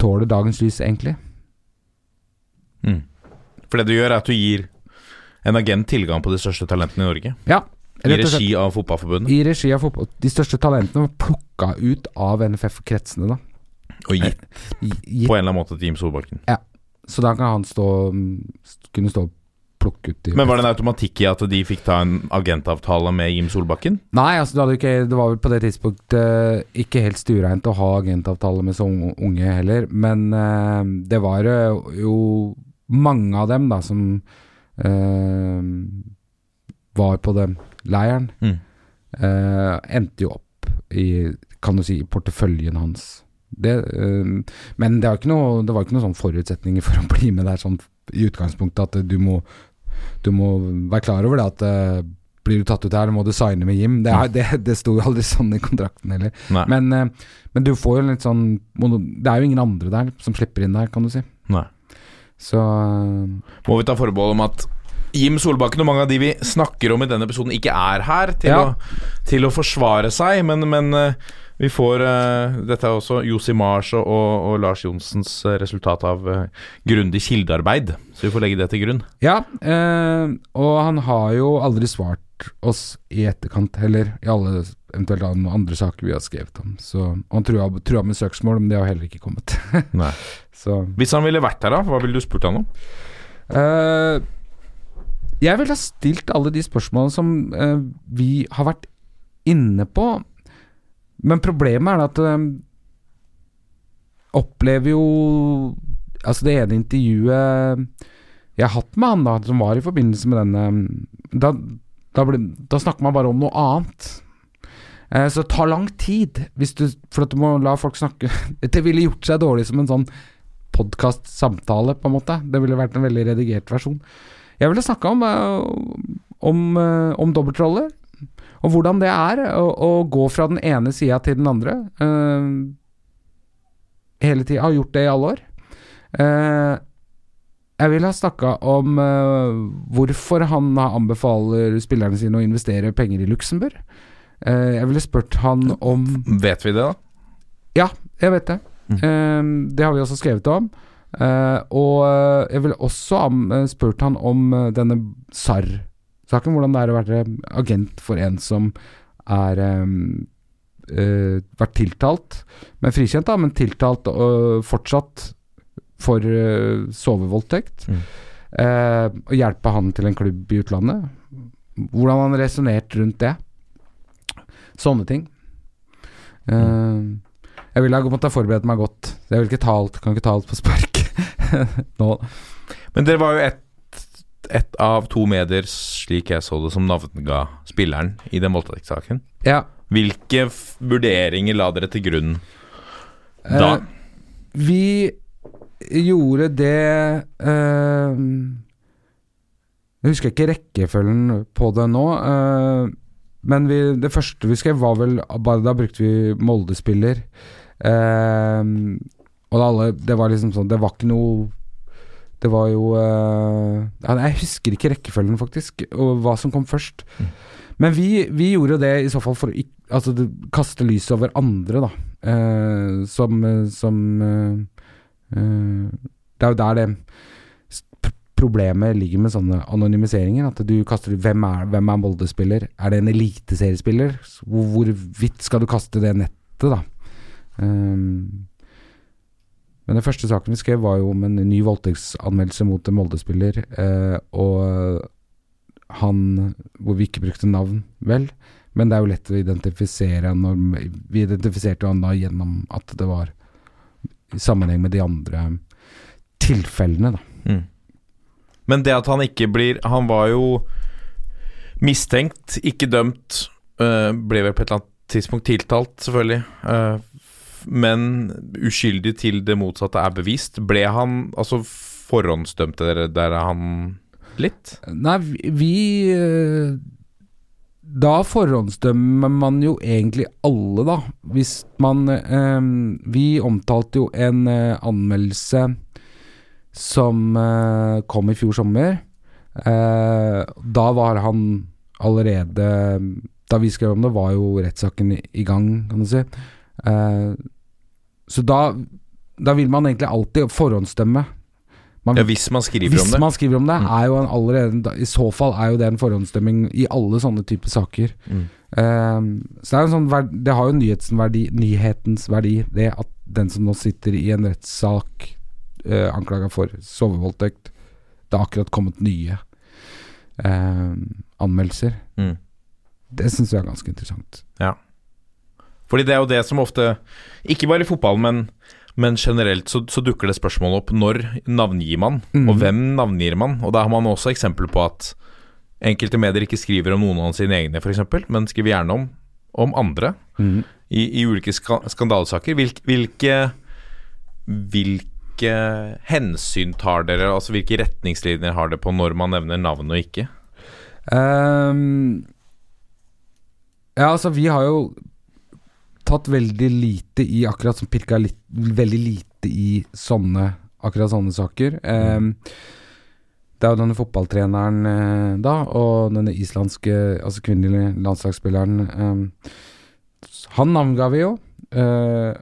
tåler dagens lys, egentlig. Mm. For det du gjør, er at du gir en agent tilgang på de største talentene i Norge. Ja, I regi av Fotballforbundet. I regi av fotball. De største talentene var plukka ut av NFF-kretsene, da. Og gitt gitt på en eller annen måte til Jim Solbakken. Ja. Så da kan han stå kunne stå og plukke ut de Men var det en automatikk i at de fikk ta en agentavtale med Jim Solbakken? Nei, altså det, ikke, det var vel på det tidspunktet ikke helt stuereint å ha agentavtale med så unge, heller, men uh, det var eh, jo mange av dem da som uh, var på den leiren, Mm. Uh, endte jo opp i, kan du si, porteføljen hans. Det, øh, men det noe, det var ikke noen sånn forutsetninger for å bli med der sånn i utgangspunktet at du må, du må være klar over det at øh, blir du tatt ut her, må du signe med Jim. Det, er, det, det sto jo aldri sånn i kontrakten heller. Men, øh, men du får jo litt sånn Det er jo ingen andre der som slipper inn der, kan du si. Nei. Så Må vi ta forbehold om at Jim Solbakken og mange av de vi snakker om i denne episoden, ikke er her til, Ja. å, til å forsvare seg, men, men eh, vi får uh, Dette er også Josi Mars og, og, Lars Johnsens eh, resultat av uh, grundig kildearbeid, så vi får legge det til grunn. Ja, uh, og han har jo aldri svart oss i etterkant heller, i alle eventuelt andre saker vi har skrevet om. Så og han trua, trua med søksmål, men det har heller ikke kommet. Hvis han ville vært her, da, hva ville du spurt han om? Uh, Jeg ville ha stilt alle de spørsmålene som vi har vært inne på, men problemet er at eh, opplever jo Altså, det ene intervjuet jeg har hatt med han, da, som var i forbindelse med denne Da, da, ble, da snakker man bare om noe annet. Eh, så det tar lang tid, du, for at du må la folk snakke. Det ville gjort seg dårlig som en sånn podkast-samtale, på en måte. Det ville vært en veldig redigert versjon. Jeg ville snakka om, eh, om, eh, om dobbeltroller. Og hvordan det er å, å gå fra den ene sida til den andre. uh, hele tida. Har gjort det i alle år. Uh, jeg vil ha snakka om uh, hvorfor han anbefaler spillerne sine å investere penger i Luxembourg. Jeg ville spurt han om Vet vi det, da? Ja, jeg vet det. Eh, det har vi også skrevet om. Og jeg ville også spurt han om denne SAR-saken. Hvordan det er å være agent for en som er eh, vært tiltalt, men frikjent, da, men tiltalt og fortsatt for eh, sovevoldtekt. Mm. Eh, og hjelpe han til en klubb i utlandet. Hvordan han resonnerte rundt det. Sånne ting. Eh, jeg ville ha måttet forberede meg godt. Jeg vil ikke ta alt, kan ikke ta alt på spark nå. Men dere var jo ett et av to medier, slik jeg så det, som navnga spilleren i den voldtektssaken. Ja. Hvilke vurderinger la dere til grunn da? Eh, vi gjorde det eh, Jeg husker ikke rekkefølgen på det nå. eh, men vi, det første vi skrev, var vel bare Da brukte vi Molde-spiller. Eh, og det, alle, det var liksom sånn Det var ikke noe Det var jo eh, Jeg husker ikke rekkefølgen, faktisk, og hva som kom først. Men vi, vi gjorde det i så fall for å altså, kaste lys over andre, da. Eh, som som eh, eh, Det er jo der det problemet ligger med sånne anonymiseringer. At du kaster Hvem er, hvem er Molde-spiller? Er det en eliteseriespiller? Hvor, hvor vidt skal du kaste det nettet, da? Um, men den første saken vi skrev, var jo om en ny voldtektsanmeldelse mot en Molde-spiller. Eh, og han Hvor vi ikke brukte navn, vel. Men det er jo lett å identifisere når Vi identifiserte han da gjennom at det var i sammenheng med de andre tilfellene, da. Mm. Men det at han ikke blir Han var jo mistenkt, ikke dømt. øh, ble vel på et eller annet tidspunkt tiltalt, selvfølgelig. øh, men uskyldig til det motsatte er bevist. Ble han altså forhåndsdømte dere der er han litt? Nei, vi- eh, Da forhåndsdømmer man jo egentlig alle, da. Hvis man eh, Vi omtalte jo en eh, anmeldelse som kom i fjor sommer. Da var han allerede Da vi skrev om det, var jo rettssaken i gang, kan du si. Eh, så da, da vil man egentlig alltid forhåndsdømme. Man Ja, hvis man skriver hvis om det. man skriver om det, Mm. er jo en allerede I så fall er jo det en forhåndsdømming i alle sånne typer saker. Mm. Ehm, så det er en sånn Det har jo nyhetens verdi, nyhetens verdi, det at den som nå sitter i en rettssak uh, anklaga for sovevoldtekt Det har akkurat kommet nye ehm, anmeldelser. Mm. Det syns jeg er ganske interessant. Fordi det er jo det som ofte Ikke bare i fotball, men, men generelt så, så dukker det spørsmål opp når navngir man, mm. og hvem navngir man? Og da har man også eksempler på at enkelte medier ikke skriver om noen av sine egne, f.eks., men skriver gjerne om, om andre i, i ulike ska skandalesaker. Hvilke, hvilke, hvilke hensyn tar dere, altså hvilke retningslinjer har dere på når man nevner navn og ikke? Um, ja, altså, vi har jo tatt veldig lite i akkurat som pirka litt, veldig lite i sånne akkurat sånne saker. Um, det er jo denne fotballtreneren uh, da, og denne islandske, altså kvinnelige landslagsspilleren um, Han navnga vi jo. uh,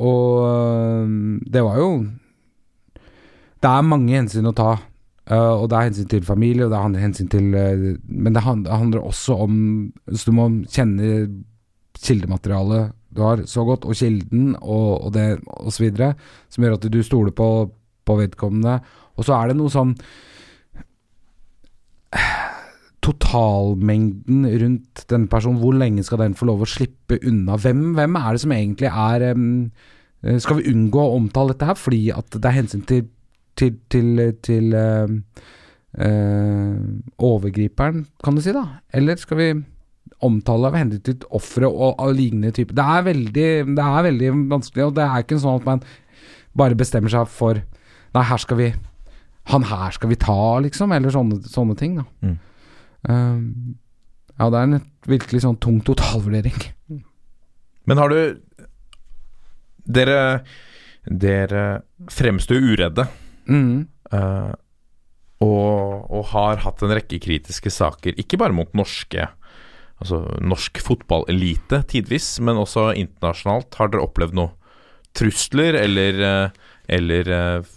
og det var jo Det er mange hensyn å ta. Uh, og det er hensyn til familie, og det er hensyn til Men det det handler også om Så du må kjenne kildematerialet du har så godt, og kilden, og, og det videre, som gjør at du stoler på, på vedkommende. Og så er det noe sånn Totalmengden rundt denne personen, hvor lenge skal den få lov å slippe unna? Hvem, hvem er det som egentlig er eh, Skal vi unngå å omtale dette her fordi at det er hensyn til til, til, til eh, eh, overgriperen, kan du si, da? Eller skal vi omtale av hendelser til ofre og, og lignende type. Det er veldig Det er veldig vanskelig, og det er ikke sånn at man bare bestemmer seg for Nei, her skal vi Han her skal vi ta, liksom, eller sånne, sånne ting, da. Mm. Um, Ja, det er en virkelig sånn tung totalvurdering. Men har du Dere Dere fremstår uredde. Mm. Uh, og, og har hatt en rekke kritiske saker, ikke bare mot norske Altså norsk fotballelite tidvis, men også internasjonalt. Har dere opplevd noe trusler eller, eh, eller eh,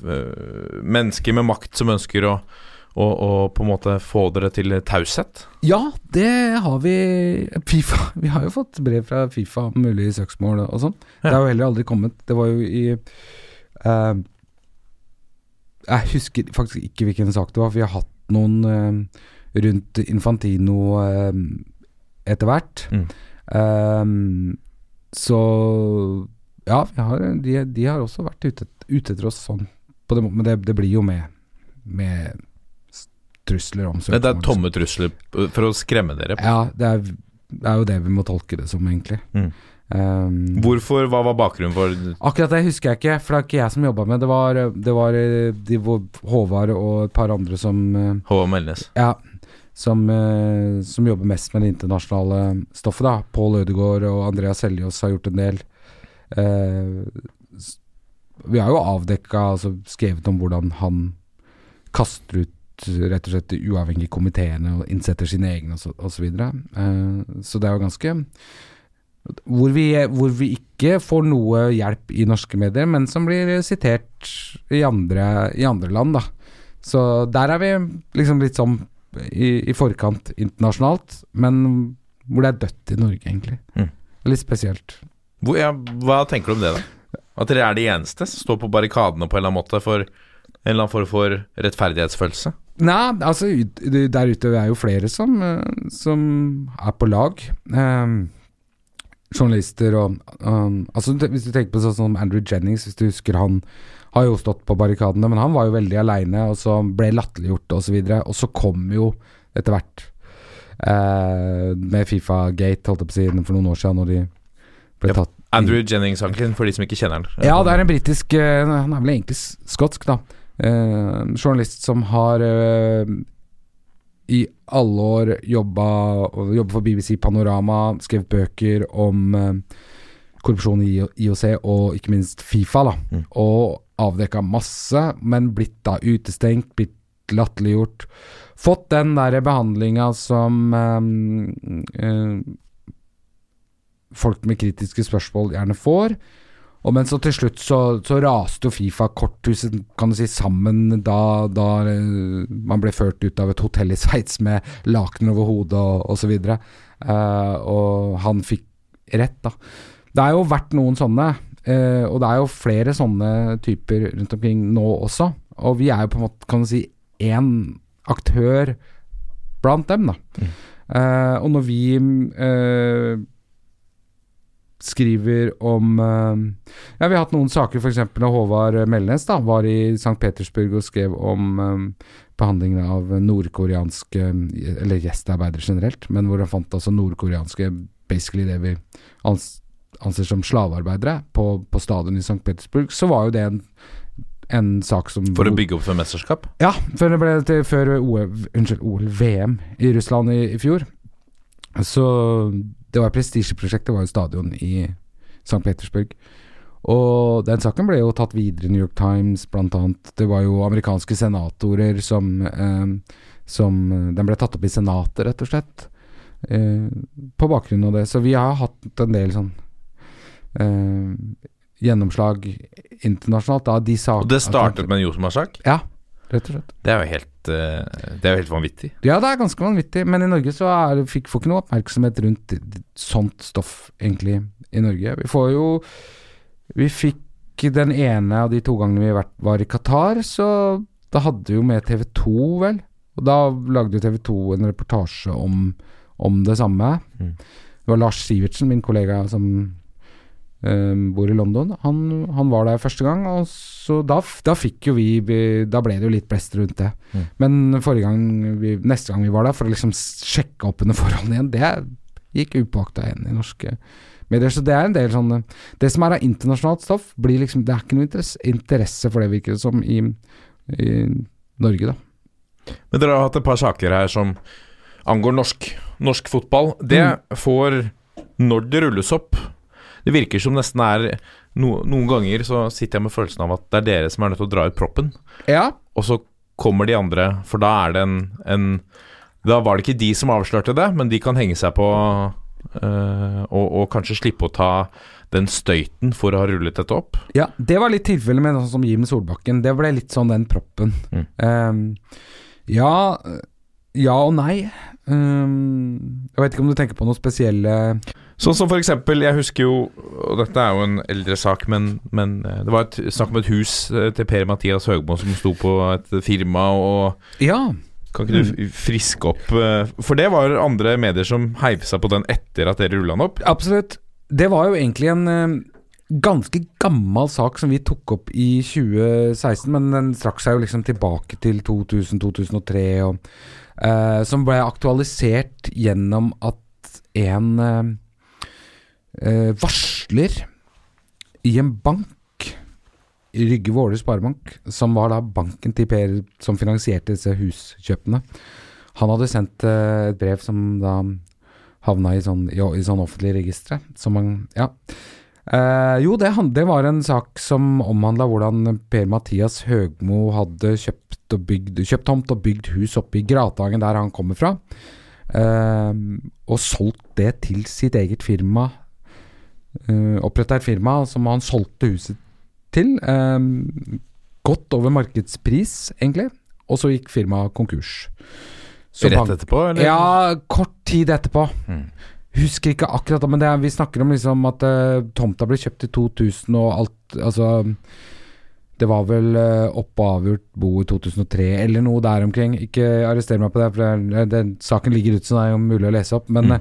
mennesker med makt som ønsker å, og, og, på en måte få dere til taushet? Ja, det har vi Fifa Vi har jo fått brev fra Fifa om mulige søksmål og sånn. Det har jo heller aldri kommet. Det var jo i eh, Jeg husker faktisk ikke hvilken sak det var, for vi har hatt noen eh, rundt Infantino eh, etter hvert. Mm. Um, så ja, vi har, de, de har også vært ute, ute etter oss sånn. På det, men det, det blir jo med, med trusler om Det er tomme trusler for å skremme dere. Ja, det er, det er jo det vi må tolke det som, egentlig. Mm. Um, Hvorfor, Hva var bakgrunnen for akkurat det husker jeg ikke, for det er ikke jeg som jobba med det. var, det var eh, de, Håvard og et par andre som eh, Håvard Melnes? Ja, som, eh, som jobber mest med det internasjonale stoffet. da Pål Ødegaard og Andreas Seljås har gjort en del. Eh, vi har jo avdekka, altså skrevet om hvordan han kaster ut rett og slett de uavhengige komiteene og innsetter sine egne osv. Så, så, eh, så det er jo ganske hvor vi, hvor vi ikke får noe hjelp i norske medier, men som blir sitert i andre, i andre land, da. Så der er vi liksom litt sånn i, i forkant internasjonalt, men hvor det er dødt i Norge, egentlig. Mm. Litt spesielt. Hvor, ja, hva tenker du om det, da? At dere er de eneste som står på barrikadene på en eller annen måte for en eller annen form for rettferdighetsfølelse? Nei, altså der ute er jo flere som, eh, som er på lag. Eh, journalister og um, altså, Hvis du tenker på sånn som Andrew Jennings, hvis du husker han har jo stått på barrikadene, men han var jo veldig aleine, og så ble latterliggjort osv. Og, så og så kom jo etter hvert eh, med Fifa-gate, holdt jeg på å si, for noen år siden, når de ble tatt Andrew Jennings-saken, for de som ikke kjenner den. ja, det er en britisk eh, Han er vel egentlig skotsk, da. Eh, journalist som har eh, i alle år jobba, jobba for BBC Panorama, skrevet bøker om eh, korrupsjon i IOC og ikke minst Fifa. da Mm. Og avdekka masse, men blitt da utestengt, blitt latterliggjort. Fått den der behandlinga som um, eh, folk med kritiske spørsmål gjerne får. Og men så til slutt så, så raste jo Fifa korthuset kan du si, sammen da, da eh, man ble ført ut av et hotell i Sveits med lakener over hodet og osv. Uh, og han fikk rett, da. Det har jo vært noen sånne, eh, og det er jo flere sånne typer rundt omkring nå også. Og vi er jo på en måte, kan du si, én aktør blant dem, da. Eh, og når vi eh, skriver om Ja, vi har hatt noen saker, f.eks. da Håvard Melnes da, var i St. Petersburg og skrev om eh, behandlingen av nordkoreanske Eller gjestearbeidere generelt, men hvor han fant altså nordkoreanske Basically det vi ans anser som slavearbeidere på, på stadion i St. Petersburg, så var jo det en, en sak som For å bygge opp for mesterskap? ja, før det ble til før OL, unnskyld, OL, VM i Russland i, i fjor. Så det var et prestisjeprosjekt, det var jo stadion i St. Petersburg. Og den saken ble jo tatt videre i New York Times, blant annet. Det var jo amerikanske senatorer som, eh, som Den ble tatt opp i Senatet, rett og slett. Eh, på bakgrunn av det. Så vi har hatt en del sånn gjennomslag internasjonalt. Da, de sak, Og det startet med en Josmar-sak? Ja, rett og slett. Det er jo helt, eh, det er jo helt vanvittig. Ja, det er ganske vanvittig, men i Norge så er, fikk får ikke noe oppmerksomhet rundt sånt stoff, egentlig, i Norge. Vi får jo Vi fikk den ene av de to gangene vi var i Qatar, så da hadde vi jo med TV 2, vel. Og da lagde jo TV 2 en reportasje om, om det samme. Mm. Det var Lars Sivertsen, min kollega som eh, bor i London. Han, han var der første gang, og så da, da fikk jo vi Da ble det jo litt blest rundt det. Mm. Men forrige gang vi, neste gang vi var der, for å liksom sjekke opp under forholdene igjen, det gikk upåakta igjen i norske medier. Så det er en del sånne Det som er av internasjonalt stoff, blir liksom Det er ikke noe interesse, interesse for det, virker det som, i, i Norge, da. Men dere har hatt et par saker her som angår norsk, norsk fotball, det Mm. får Når det rulles opp Det virker som nesten er no, Noen ganger så sitter jeg med følelsen av at det er dere som er nødt til å dra ut proppen, Ja, og så kommer de andre, for da er det en, en Da var det ikke de som avslørte det, men de kan henge seg på øh, og, og kanskje slippe å ta den støyten for å ha rullet dette opp. Ja, det var litt tilfellet med sånn som Jim Solbakken. Det ble litt sånn den proppen. Mm. Um, ja, ja og nei. Um, jeg vet ikke om du tenker på noe spesielle Sånn som for eksempel, jeg husker jo Og dette er jo en eldre sak, men, men eh, det var et snakk om et hus eh, til Per-Mathias Høgmo som sto på et firma, og Ja, kan ikke du friske opp eh, For det var andre medier som heiv seg på den etter at dere rulla den opp. absolutt. Det var jo egentlig en ganske gammel sak som vi tok opp i 2016, men den strakk seg jo liksom tilbake til 2000-2003, og uh, som ble aktualisert gjennom at en eh, varsler i en bank Rygge Våler Sparebank, som var da banken til Per som finansierte disse huskjøpene. Han hadde sendt eh, et brev som da havna i sånn, i, i sånn offentlig registre. Som han, ja. Eh, jo, det, det var en sak som omhandla hvordan Per-Mathias Høgmo hadde kjøpt, bygd, kjøpt tomt og bygd hus oppe i Grathagen, der han kommer fra. Eh, og solgt det til sitt eget firma. Uh, Oppretta et firma som han solgte huset til. eh, godt over markedspris, egentlig. Og så gikk firmaet konkurs. Så Rett bank- etterpå, eller? ja, kort tid etterpå. Mm. Husker ikke akkurat, men det er, vi snakker om liksom at uh, tomta ble kjøpt i 2000 og alt Altså Det var vel uh, opp og avgjort bo i 2003 eller noe der omkring. Ikke arrester meg på det, for det, det, saken ligger ute, så det er jo mulig å lese opp. Men, Mm.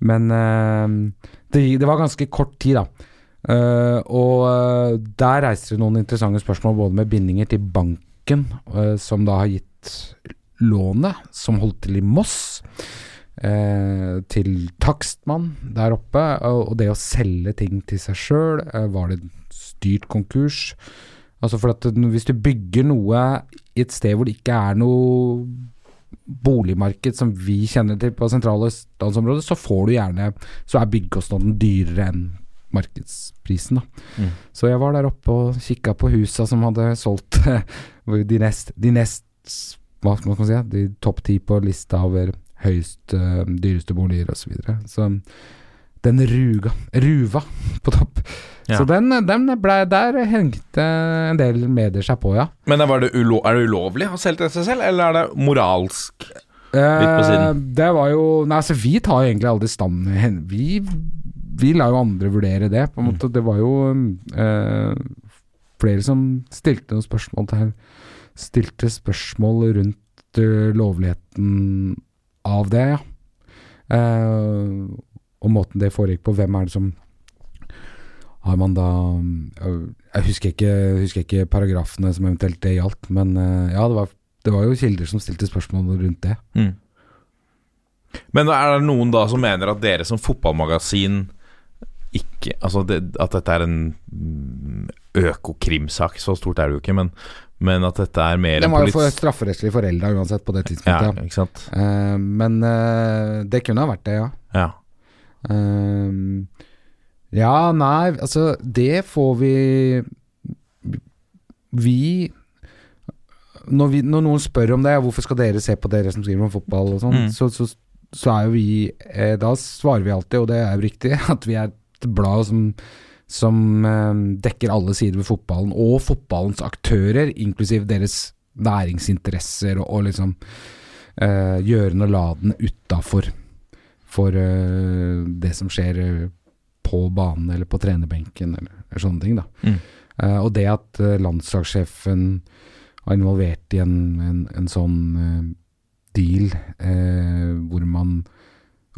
Eh, men eh, det, det var ganske kort tid, da. Eh, og eh, der reiser det noen interessante spørsmål, både med bindinger til banken, eh, som da har gitt lånet, som holdt til i Moss, eh, til takstmann der oppe, og, og det å selge ting til seg sjøl. var det styrt konkurs? Altså for at hvis du bygger noe i et sted hvor det ikke er noe boligmarked som vi kjenner til på sentrale østlandsområdet, så får du gjerne Så er byggekostnaden dyrere enn markedsprisen. Da. Mm. Så jeg var der oppe og kikka på husa som hadde solgt de nest, de nest Hva skal man si? De topp ti på lista over høyest uh, dyreste boliger osv. Så, videre. så den ruga Ruva på topp. Ja. Så den, den ble Der hengte en del medier seg på, ja. Men var det ulo er det ulovlig å selge til seg selv, eller er det moralsk? på siden. Eh, det var jo Nei, altså vi tar jo egentlig aldri stand Vi, vi lar jo andre vurdere det, på en måte. Det var jo eh, flere som stilte noen spørsmål til Stilte spørsmål rundt eh, lovligheten av det, ja. Eh, og måten det foregikk på. Hvem er det som Har man da eh, Jeg husker ikke, husker ikke paragrafene som eventuelt det gjaldt, men eh, ja, det var det var jo kilder som stilte spørsmål rundt det. Mm. Men er det noen da som mener at dere som fotballmagasin ikke Altså det, at dette er en mm, økokrimsak, så stort er det jo ikke, men, men at dette er mer Den Det var jo for strafferettslig forelda uansett på det Ja, tidspunktet. sant. Eh, men uh, det kunne ha vært det, ja. Ja. Eh, ja, nei, altså Det får vi Vi når, vi når noen spør om det, hvorfor skal dere se på dere som skriver om fotball og sånn, Mm. så, så, så er jo vi eh, Da svarer vi alltid, og det er jo riktig, at vi er et blad som som eh, dekker alle sider ved fotballen, og fotballens aktører, inklusiv deres næringsinteresser, og, og liksom eh, gjøren og laden utafor for eh, det som skjer eh, på banen eller på trenerbenken, eller, eller sånne ting. da. Mm. Uh, og det at uh, landslagssjefen var involvert i en, en, en sånn uh, deal hvor man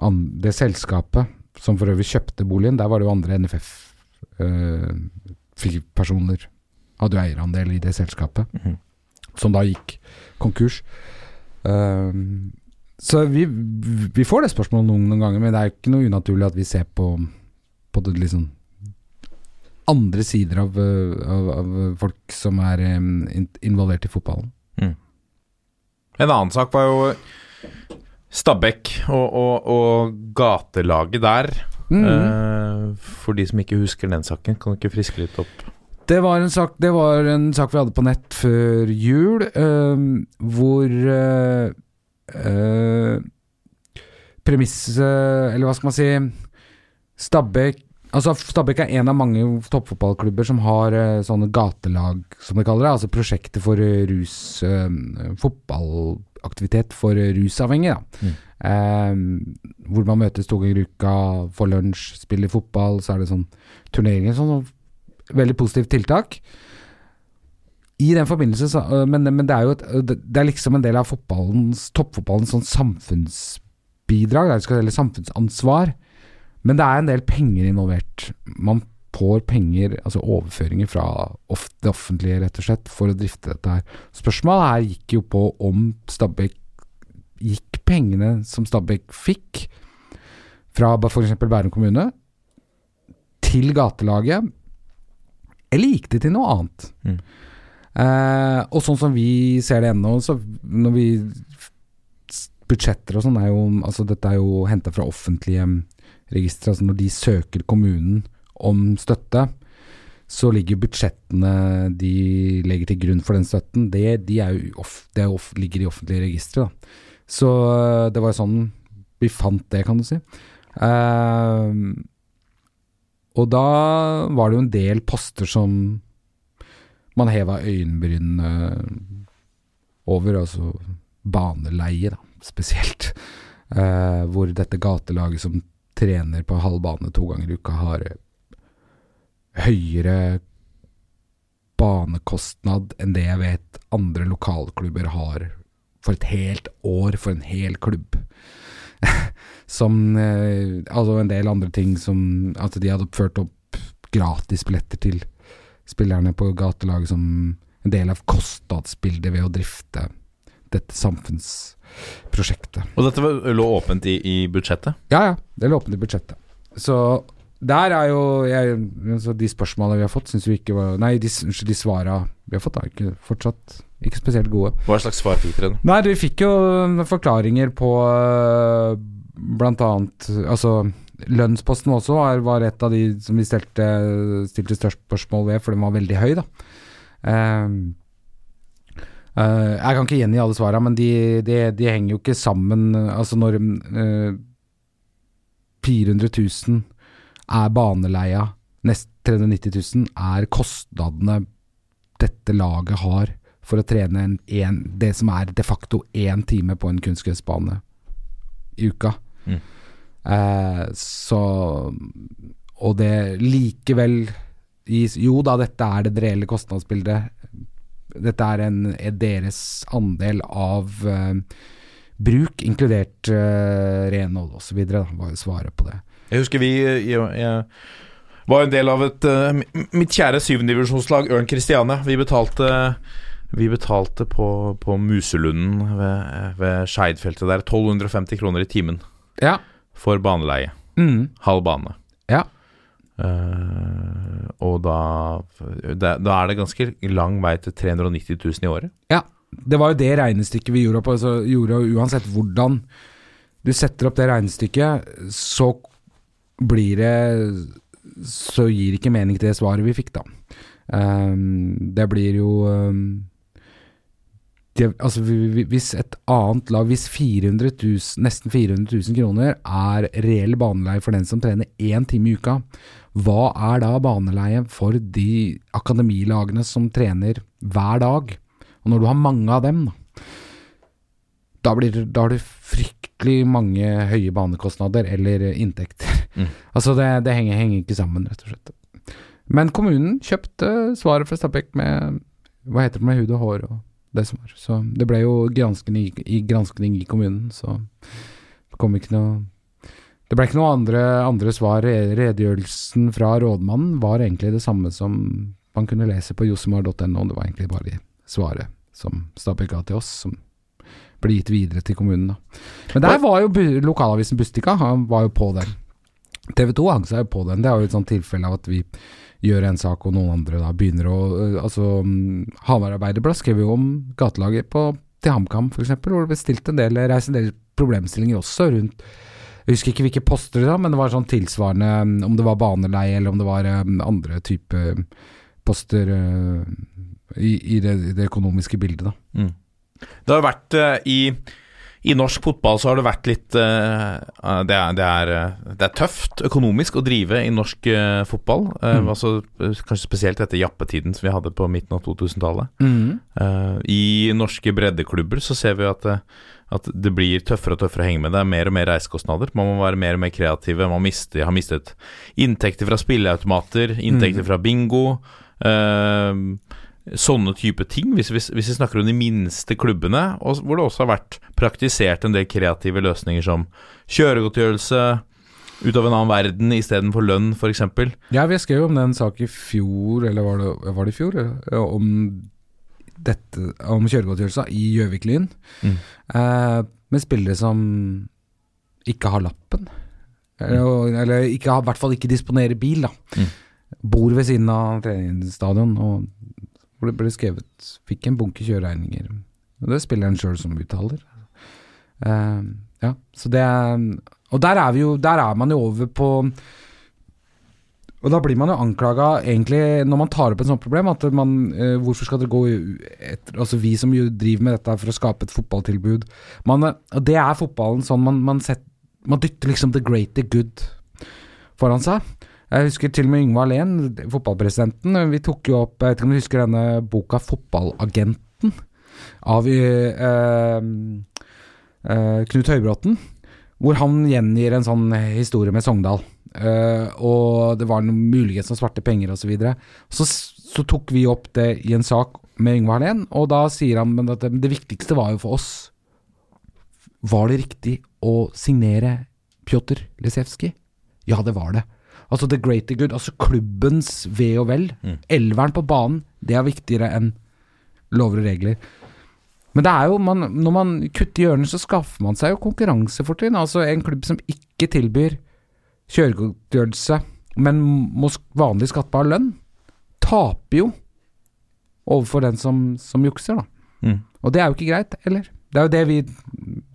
an, Det selskapet som for øvrig kjøpte boligen, der var det jo andre NFF-personer hadde jo eierandel i det selskapet, Mhm. som da gikk konkurs. Så vi, vi får det spørsmålet noen, noen ganger, men det er jo ikke noe unaturlig at vi ser på, på det liksom andre sider av, eh, av, av folk som er eh, involvert i fotballen. En annen sak var jo Stabæk og, og, og gatelaget der. Mm. Eh, for de som ikke husker den saken, kan du ikke friske litt opp? Det var en sak, det var en sak vi hadde på nett før jul, eh, hvor eh, øh, Premisset Eller hva skal man si Stabæk Altså Stabæk er en av mange toppfotballklubber som har uh, sånne gatelag, som de kaller det. Altså prosjekter for uh, rus uh, Fotballaktivitet for rusavhengige. Da. Ehm, hvor man møtes to ganger i uka, får lunsj, spiller fotball, så er det sånn turneringer. Sånn veldig positivt tiltak. I den forbindelse, så, men, men det er jo et, det er liksom en del av fotballens, toppfotballens sånn samfunnsbidrag, eller samfunnsansvar. Men det er en del penger involvert. Man får penger, altså overføringer fra det offentlige, rett og slett, for å drifte dette her. Spørsmålet her gikk jo på om Stabæk Gikk pengene som Stabæk fikk fra f.eks. Bærum kommune, til gatelaget, eller gikk det til noe annet? Mm. Eh, og sånn som vi ser det ennå, så når vi Budsjetter og sånn er jo Altså dette er jo henta fra offentlige registre. Altså når de søker kommunen om støtte, så ligger budsjettene de legger til grunn for den støtten, det, de off, det off, ligger i offentlige registre. Så eh, det var sånn vi fant det, kan du si. Uh, og da var det jo en del poster som man heva øyenbrynene over, altså baneleie, da, spesielt. Uh, hvor dette gatelaget som trener på halv bane to ganger i uka, har eh, høyere banekostnad enn det jeg vet andre lokalklubber har for et helt år for en hel klubb. som eh, Altså en del andre ting som At de hadde ført opp gratisbilletter til spillerne på gatelaget som en del av kostnadsbildet ved å drifte dette samfunnsprosjektet. Og dette lå åpent i, i budsjettet? Ja, ja. Det lå åpent i budsjettet. Så der er jo jeg, altså De spørsmålene vi har fått, syns vi ikke var Nei, de, de svara vi har fått, er ikke fortsatt ikke spesielt gode. Hva slags svar fikk dere? Nei, vi fikk jo øh, forklaringer på øh, blant annet Altså, lønnsposten også var, var et av de som vi stilte, stilte størst spørsmål ved, for den var veldig høy, da. Ehm, øh, jeg kan ikke gjengi alle svarene, men de, de, de henger jo ikke sammen. Altså når uh, 400 000 er baneleia, nest 390 000 er kostnadene dette laget har for å trene en, en, det som er de facto én time på en kunstgressbane i uka. Mm. Uh, så Og det likevel gis Jo da, dette er det reelle kostnadsbildet. Dette er, en, er deres andel av eh, bruk, inkludert uh, renhold osv., var jo svaret på det. Jeg husker vi jeg, jeg var en del av et eh, Mitt kjære syvendedivisjonslag Ørn Christiania. Vi betalte Vi betalte på, på Muselunden ved, ved Skeidfeltet der 1250 kroner i timen Ja. for baneleie. Mm. Halv bane. Eh, og da, da Da er det ganske lang vei til 390 000 i året. Ja, det var jo det regnestykket vi gjorde opp. Altså, gjorde uansett hvordan du setter opp det regnestykket, så blir det Så gir ikke mening til det svaret vi fikk, da. Um, det blir jo um, det, altså, vi- vi- Hvis et annet lag Hvis 400 000, nesten 400 000 kroner er reell baneleie for den som trener én time i uka, hva er da baneleie for de akademilagene som trener hver dag? Og når du har mange av dem, da, blir da har du fryktelig mange høye banekostnader eller inntekter. Mm. Altså det, det henger, henger ikke sammen, rett og slett. Men kommunen kjøpte svaret fra Stabæk med hva heter det med hud og hår og det som var. Så det ble jo granskning i, i granskning i kommunen, så det kom ikke noe Det ble ikke noe andre, andre svar. Redegjørelsen fra rådmannen var egentlig det samme som man kunne lese på josemar.no. Det var egentlig bare svaret som Stabæk ga til oss, som ble gitt videre til kommunen. Da. Men der var jo lokalavisen Bustika, han var jo på den. TV 2 hang seg jo på den. Det er jo et sånt tilfelle av at vi gjør en sak, og noen andre da begynner å øh, Altså, mm, Hamar Arbeiderblad skrev jo om gatelaget på til HamKam, f.eks., hvor det ble stilt en del, reist en del problemstillinger også rundt Jeg husker ikke hvilke poster det var, men det var sånn tilsvarende om det var baneleie eller om det var eh, andre type poster eh, i, i, det, i det økonomiske bildet, da. Mm. Det har vært eh, i, I norsk fotball så har det vært litt eh, det, er, det, er, det er tøft økonomisk å drive i norsk fotball. Mm. altså, kanskje spesielt etter jappetiden som vi hadde på midten av 2000-tallet. Mm. I norske breddeklubber så ser vi at, at det blir tøffere og tøffere å henge med. Det er mer og mer reisekostnader. Man må være mer og mer kreative. Man mister, har mistet inntekter fra spilleautomater, inntekter fra bingo. Uh, sånne type ting, hvis vi, hvis vi snakker om de minste klubbene, og hvor det også har vært praktisert en del kreative løsninger som kjøregodtgjørelse ut av en annen verden istedenfor lønn, f.eks. Ja, vi skrev om den sak i fjor, eller var det, var det i fjor? Ja, Om dette, om kjøregodtgjørelser i Gjøvik-Lyn. Mm. Eh, med spillere som ikke har lappen. Eller, og- eller ikke i hvert fall ikke disponerer bil, da. Mm. Bor ved siden av treningsstadion, og ble, ble skrevet Fikk en bunke kjøreregninger. Det er spilleren sjøl som uttaler. Eh, ja, så det Og der er vi jo Der er man jo over på og da blir man jo anklaga, egentlig, når man tar opp et sånt problem, at man eh, Hvorfor skal det gå etter Altså vi som driver med dette for å skape et fotballtilbud man, eh, det er fotballen sånn man, man, sett, man dytter liksom the great the good foran seg. Jeg husker til og med Yngve Alén, fotballpresidenten. Vi tok jo opp Jeg vet ikke om du husker denne boka 'Fotballagenten' av eh, eh, eh, Knut Høybråten. Hvor han gjengir en sånn historie med Sogndal. Eh, og det var noen muligens noen svarte penger osv. Så, videre. så så tok vi opp det i en sak med Yngve Hallén, og da sier han men at det, det viktigste var jo for oss Var det riktig å signere Pjotr Lisevskij? Ja, det var det. Altså the greater good, altså klubbens ve og vel. Mm. Elveren på banen, det er viktigere enn lover og regler. Men det er jo, man, når man kutter hjørner, så skaffer man seg jo konkurransefortrinn. Altså en klubb som ikke tilbyr kjøregodtgjørelse, men vanlig skattbar lønn, taper jo overfor den som, som jukser, da. Mm. Og det er jo ikke greit, eller? Det er jo det vi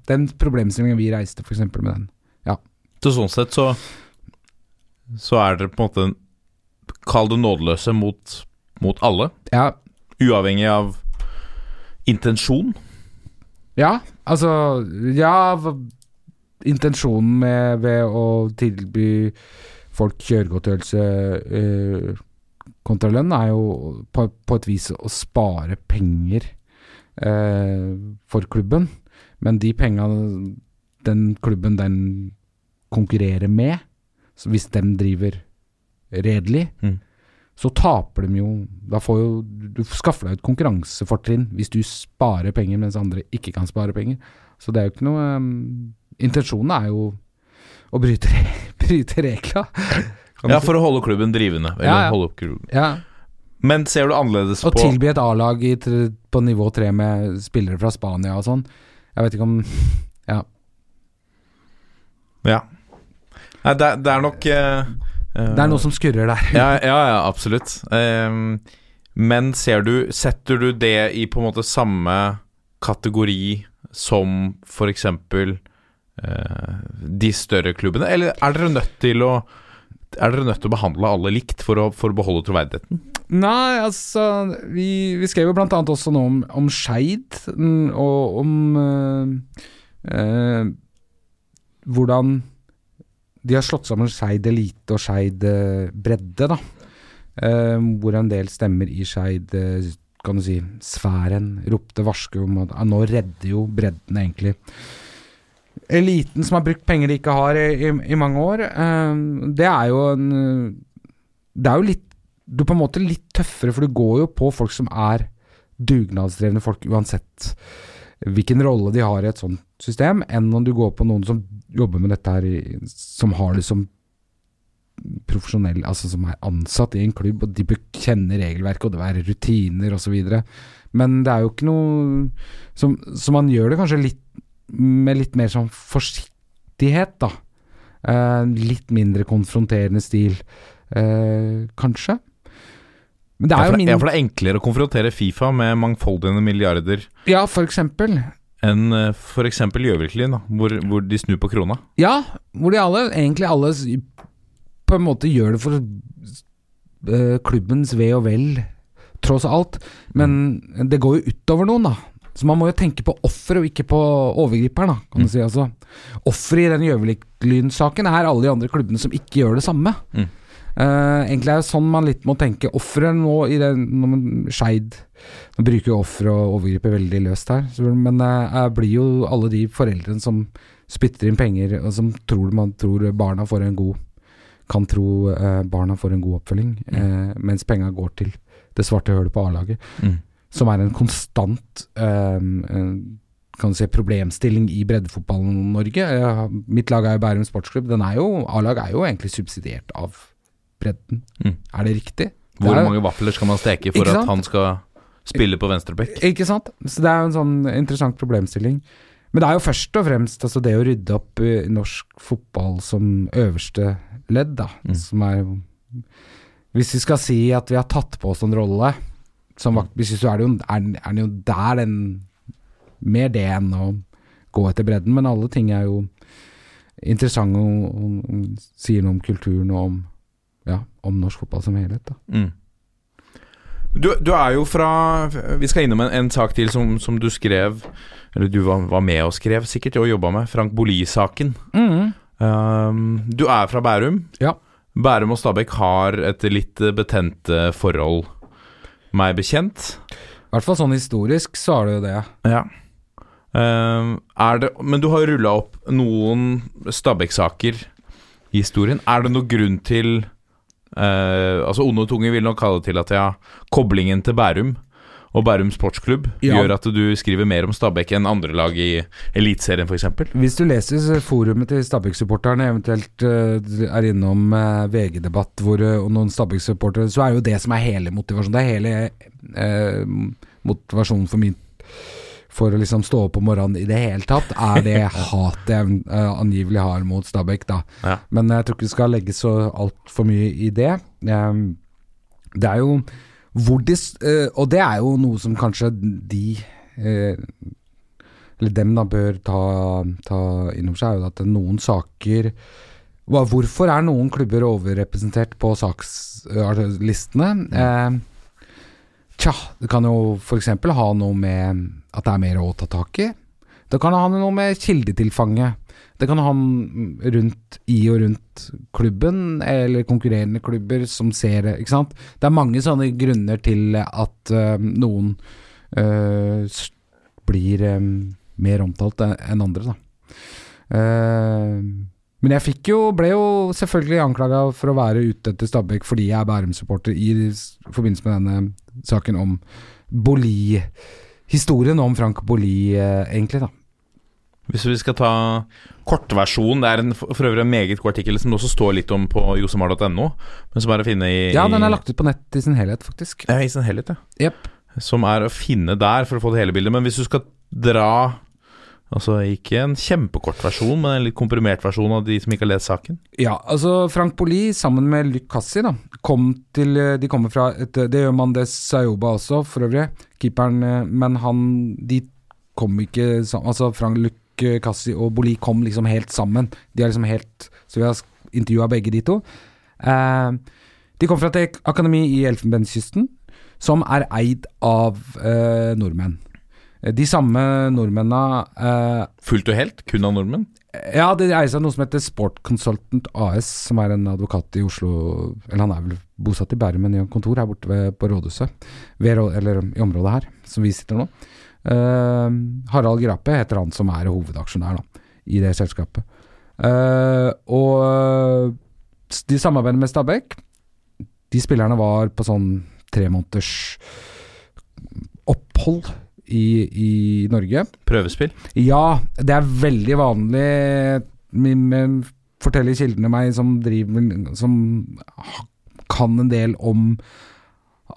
Den problemstillingen vi reiste, f.eks. med den. Så sånn sett så Så er dere på en måte Kall det nådeløse mot, mot alle, Ja, uavhengig av intensjon. Ja, altså Ja, intensjonen med, ved å tilby folk kjøregodtgjørelse eh, kontra lønn, er jo på, på et vis å spare penger eh, for klubben. Men de pengene den klubben den konkurrerer med, så hvis den driver redelig, Mm. så taper de jo Da får jo Du skaffer deg et konkurransefortrinn hvis du sparer penger mens andre ikke kan spare penger. Så det er jo ikke noe um, Intensjonen er jo å bryte, bryte regla. Ja, for å holde klubben drivende. Eller Ja, ja. holde opp klubben. ja. Men ser du annerledes på på tilby et A-lag på nivå tre med spillere fra Spania og sånn. Jeg vet ikke om Ja. Nei, det, det er nok eh, Det er noe som skurrer der. ja, ja, ja, absolutt. Um, men ser du Setter du det i på en måte samme kategori som for eksempel de større klubbene, eller er dere nødt til å er dere nødt til å behandle alle likt for å, for å beholde troverdigheten? Nei, altså Vi, vi skrev jo annet også noe om, om Skeid, mm, og om eh, eh, hvordan de har slått sammen Skeid elite og Skeid eh, bredde, da. Eh, hvor en del stemmer i Skeid, kan du si, sfæren ropte varsko om at ja, nå redder jo bredden egentlig eliten som har brukt penger de ikke har i, i, i mange år. eh, det er jo en eh, Det er jo litt du er på en måte litt tøffere, for du går jo på folk som er dugnadsdrevne folk, uansett hvilken rolle de har i et sånt system, enn om du går på noen som jobber med dette her, som har det som profesjonell, altså som er ansatt i en klubb, og de bør kjenne regelverket, og det være rutiner osv. Men det er jo ikke noe som, Så man gjør det kanskje litt med litt mer sånn forsiktighet, da. Eh, litt mindre konfronterende stil, eh, kanskje. Men det er jo min ja, for det er enklere å konfrontere Fifa med mangfoldige milliarder Ja, for eksempel. enn eh, for eksempel Gjøviklyn, hvor, hvor de snur på krona. Ja, hvor de alle, egentlig alle på en måte gjør det for eh, klubbens ve og vel, tross alt. Men det går jo utover noen, da. Så man må jo tenke på offer og ikke på overgriperen, da, kan du si. altså. Offeret i den Gjøvik-Lyn-saken er alle de andre klubbene som ikke gjør det samme. Mm. Uh, egentlig er det sånn man litt må tenke. Offeret nå i den når man Skeid Nå bruker jo offer og overgriper veldig løst her, så, men det blir jo alle de foreldrene som spytter inn penger, og som tror man tror barna får en god Kan tro uh, barna får en god oppfølging, eh, mens penga går til det svarte hølet på A-laget, Mm. Som er en konstant eh, eh, kan du si, problemstilling i breddefotballen Norge. Mitt lag er jo Bærum sportsklubb. Den er jo, A-lag er jo egentlig subsidiert av bredden. Mm. Er det riktig? Hvor Det er- mange vafler skal man steke for at han skal spille på venstrebekk? Ikke sant? Så det er jo en sånn interessant problemstilling. Men det er jo først og fremst altså det å rydde opp i norsk fotball som øverste ledd, da. Mm. Som er Hvis vi skal si at vi har tatt på oss en rolle som vaktbikkje, så er det jo, er, er jo der den Mer det enn å gå etter bredden, men alle ting er jo interessante og, og, og sier noe om kulturen og om, ja, om norsk fotball som helhet. da. Mm. Du, du er jo fra Vi skal innom en, en sak til som, som du skrev Eller du var, var med og skrev, sikkert, og jobba med. Frank Boli-saken. Um, du er fra Bærum. Ja. Bærum og Stabæk har et litt betente forhold, meg bekjent. I hvert fall sånn historisk så er det jo det. Ja. Uh, er det, men du har rulla opp noen Stabæk-saker i historien. Er det noen grunn til uh, Altså Onde og tunge vil nok kalle det til at ja, koblingen til Bærum og Bærum sportsklubb Ja. gjør at du skriver mer om Stabæk enn andre lag i Eliteserien, f.eks. Hvis du leser forumet til Stabæk-supporterne, eventuelt eh, er innom eh, VG-debatt hvor, eh, noen Stabæk-supportere, så er jo det som er hele motivasjonen. Det er hele eh, motivasjonen for min for å liksom stå opp om morgenen i det hele tatt, er det hatet jeg angivelig har mot Stabæk, da. Ja. Men jeg tror ikke vi skal legge så altfor mye i det. Eh, det er jo de eh, Og det er jo noe som kanskje de eh, eller dem da bør ta, ta inn over seg, er jo at noen saker Hvorfor er noen klubber overrepresentert på sakslistene? Eh, tja, det kan jo f.eks. ha noe med at det er mer å ta tak i. Det kan ha noe med kildetilfanget. Det kan ha n- rundt i og rundt klubben, eller konkurrerende klubber som ser det, ikke sant. Det er mange sånne grunner til at uh, noen uh, blir um, mer omtalt enn andre, da. Uh, men jeg fikk jo, ble jo selvfølgelig anklaga for å være ute etter Stabæk fordi jeg er Bærum-supporter i forbindelse med denne saken om Boli Historien om Frank Boli, egentlig, da. Hvis vi skal ta kortversjonen, det er en, for øvrig en meget god artikkel som det også står litt om på josemar.no, men som er å finne i Ja, den er lagt ut på nett i sin helhet, faktisk. Ja, i sin helhet, ja. Yep. Som er å finne der for å få det hele bildet. Men hvis du skal dra Altså ikke en kjempekort versjon, men en litt komprimert versjon av de som ikke har lest saken. Ja, altså Frank Poli sammen med Luc Cassi da, kom til eh, De kommer fra et, Det gjør man det Sayoba også, for øvrig, keeperen, eh, men han De kom ikke sammen Altså Frank Luc Cassi og Boli kom liksom helt sammen. De er liksom helt Så vi har intervjua begge de to. Uh, de kom fra et akademi i Elfenbenskysten, som er eid av uh, nordmenn. Eh, De samme nordmennene uh, Fullt og helt, kun av nordmenn. ja, det eier av noe som heter Sport Consultant AS, som er en advokat i Oslo Eller han er vel bosatt i Bærum, men i en kontor her borte ved, på rådhuset. Ved, eller i området her, som vi sitter nå. Eh, Harald Grape heter han som er hovedaksjonær da, i det selskapet. Eh, og s- de samarbeider med Stabæk. De spillerne var på sånn tre måneders opphold i, i Norge. Prøvespill. Ja, det er veldig vanlig med, Forteller kildene meg som driver Som kan en del om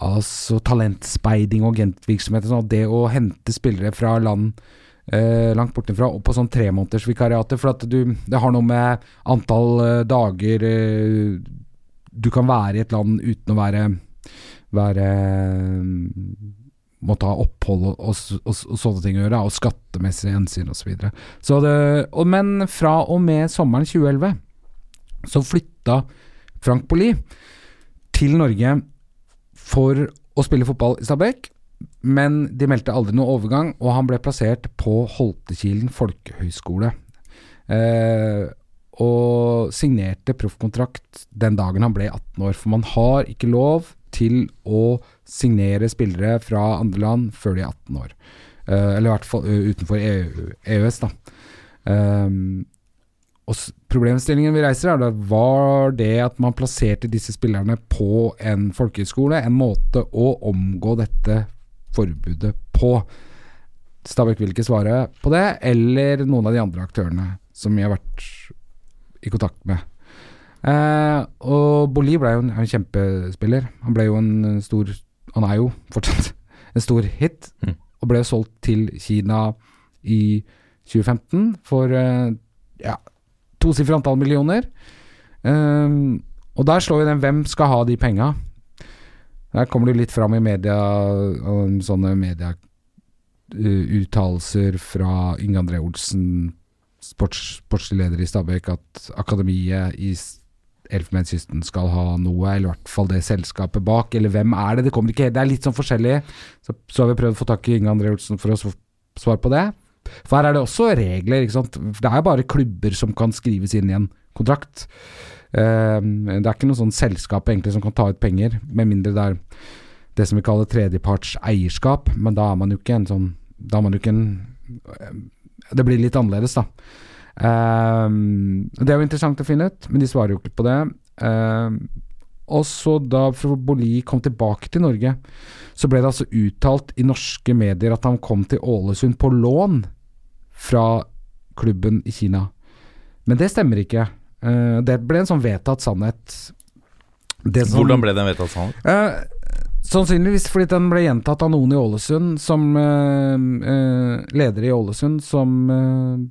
Altså talentspeiding og agentvirksomhet og sånn. Det å hente spillere fra land eh, langt bortenfra og på sånn tremånedersvikariater. For at du Det har noe med antall eh, dager eh, du kan være i et land uten å være være Måtte ha opphold og, og, og, og sånne ting å gjøre, og skattemessige hensyn osv. Men fra og med sommeren 2011 så flytta Frank Poli til Norge for å spille fotball i Stabæk, men de meldte aldri noe overgang, og han ble plassert på Holtekilen folkehøgskole. Eh, og signerte proffkontrakt den dagen han ble 18 år. For man har ikke lov til å signere spillere fra andre land før de er 18 år. Eh, eller i hvert fall eh, utenfor EU, EØS, da. Um, og Problemstillingen vi reiser, er da, var det at man plasserte disse spillerne på en folkehøyskole, en måte å omgå dette forbudet på. Stabæk vil ikke svare på det, eller noen av de andre aktørene som vi har vært i kontakt med. Eh, og Boli ble jo en, en kjempespiller. Han ble jo en stor Han er jo fortsatt en stor hit, Mm. og ble solgt til Kina i 2015 for eh, ja, tosifret antall millioner. Um, og der slår vi den hvem skal ha de penga. Der kommer det litt fram i media, um, sånne medieuttalelser fra Inge André Olsen, sports, sportslig leder i Stabæk, at akademiet i Elfenbenskysten skal ha noe, eller i hvert fall det selskapet bak, eller hvem er det? Det kommer ikke helt, det er litt sånn forskjellig. Så, så har vi prøvd å få tak i Inge André Olsen for å svare på det. For her er det også regler, ikke sant. Det er bare klubber som kan skrives inn i en kontrakt. Uh, det er ikke noe sånn selskap egentlig som kan ta ut penger, med mindre det er det som vi kaller tredjeparts eierskap, men da er man jo ikke en sånn Da er man jo ikke en eh, Det blir litt annerledes, da. Uh, det er jo interessant å finne ut, men de svarer jo ikke på det. Uh, og så da Boli kom tilbake til Norge, så ble det altså uttalt i norske medier at han kom til Ålesund på lån fra klubben i Kina. Men det stemmer ikke. Eh, det ble en sånn vedtatt sannhet. Det som- Hvordan ble den vedtatt sannhet? Eh, sannsynligvis fordi den ble gjentatt av noen i Ålesund, som eh, eh, leder i Ålesund, som eh,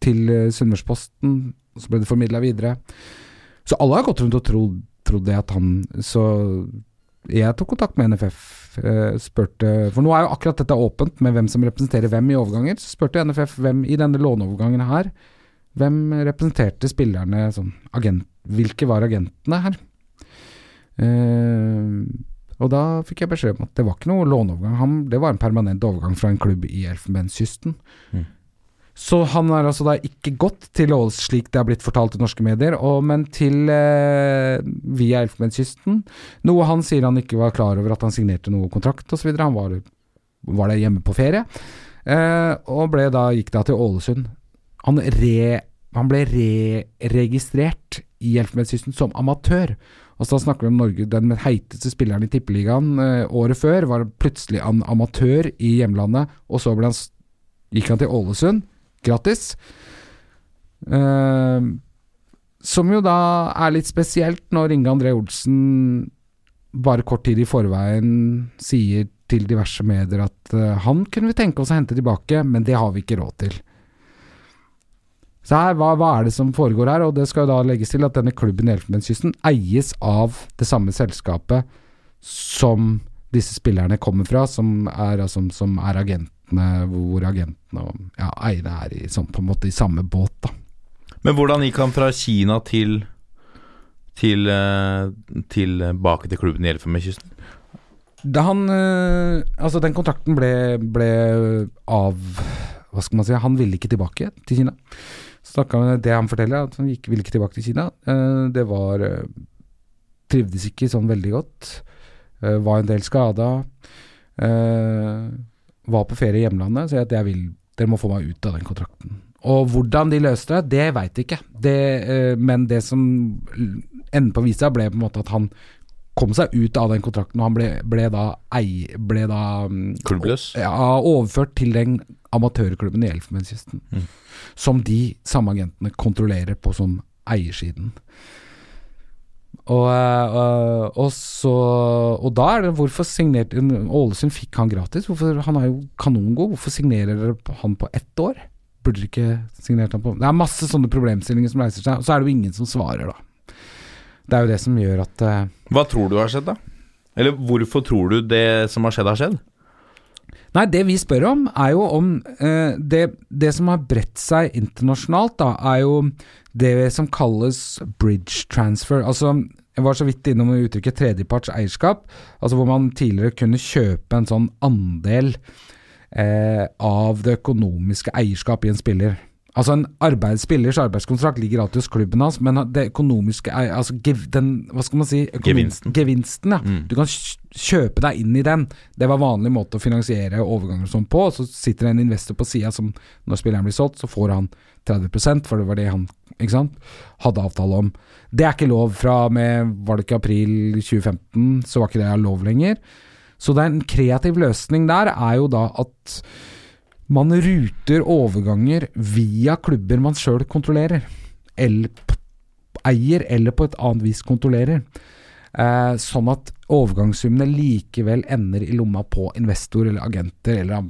til Sunnmørsposten. Så ble det formidla videre. Så alle har gått rundt og trodd, trodd det at han Så jeg tok kontakt med NFF, eh, spurte For nå er jo akkurat dette åpent med hvem som representerer hvem i overganger. Så spurte NFF hvem i denne låneovergangen her Hvem representerte spillerne sånn agent, Hvilke var agentene her? Uh, og da fikk jeg beskjed om at det var ikke noe låneovergang. Han, det var en permanent overgang fra en klubb i Elfenbenskysten. Mm. Så han har altså da ikke gått til Åles slik det har blitt fortalt i norske medier, og, men til eh, via Elfenbenskysten. Noe han sier han ikke var klar over at han signerte noe kontrakt osv. Han var, var der hjemme på ferie, eh, og ble da, gikk da til Ålesund. Han, re, han ble re-registrert i Elfenbenskysten som amatør. Og så snakker vi om Norge, den heiteste spilleren i Tippeligaen eh, året før, var plutselig en amatør i hjemlandet, og så han, gikk han til Ålesund, gratis. Eh, som jo da er litt spesielt når Inge André Olsen bare kort tid i forveien sier til diverse medier at eh, han kunne vi tenke oss å hente tilbake, men det har vi ikke råd til. Så her, hva, hva er det som foregår her? Og det skal jo da legges til at denne klubben i Elfenbenskysten eies av det samme selskapet som disse spillerne kommer fra, som er, altså, som er agentene, hvor agentene og ja, eierne er i, sånn, på en måte i samme båt. da. Men hvordan gikk han fra Kina til til, eh, tilbake til klubben i Elfenbenskysten? Da han øh, Altså, den kontrakten ble, ble av Hva skal man si Han ville ikke tilbake til Kina. Snakka med det han forteller, at han gikk, ville ikke tilbake til Kina. Eh, det var Trivdes ikke sånn veldig godt. Eh, var en del skada. Var på ferie i hjemlandet, så jeg, at jeg vil Dere må få meg ut av den kontrakten. Og hvordan de løste det, det veit jeg ikke. Det, eh, men det som enden på visa ble på en måte at han kom seg ut av den kontrakten, og han ble, ble da, ei, ble da mm, Klubbløs? ja, overført til den amatørklubben i Elfenbenskysten. Mm. Som de samme agentene kontrollerer på som eiersiden. Og, eh, og, og, så, og da er det Hvorfor signerte Ålesund fikk han gratis? Hvorfor, han er jo kanongod. Hvorfor signerer dere han på ett år? Burde dere ikke signert han på Det er masse sånne problemstillinger som reiser seg, og så er det jo ingen som svarer, da. Det er jo det som gjør at uh, Hva tror du har skjedd, da? Eller hvorfor tror du det som har skjedd, har skjedd? Nei, det vi spør om, er jo om eh, det, det som har bredt seg internasjonalt, da, er jo det som kalles bridge transfer. Altså, jeg var så vidt innom uttrykket tredjeparts eierskap, altså hvor man tidligere kunne kjøpe en sånn andel eh, av det økonomiske eierskap i en spiller. Altså En arbeidsspillers arbeidskontrakt ligger alltid hos klubben hans, men det økonomiske altså den, Hva skal man si? Gevinsten. Gevinsten, ja. Mm. Du kan kjøpe deg inn i den. Det var vanlig måte å finansiere overganger sånn på. Så sitter det en investor på sida som når spilleren blir solgt, så får han 30% for det var det han ikke sant, hadde avtale om. Det er ikke lov fra med Var det ikke april 2015, så var ikke det lov lenger. Så det er en kreativ løsning der, er jo da at man ruter overganger via klubber man sjøl kontrollerer, eller eier, eller på et annet vis kontrollerer. Eh, sånn at overgangssummene likevel ender i lomma på investor eller agenter, eller,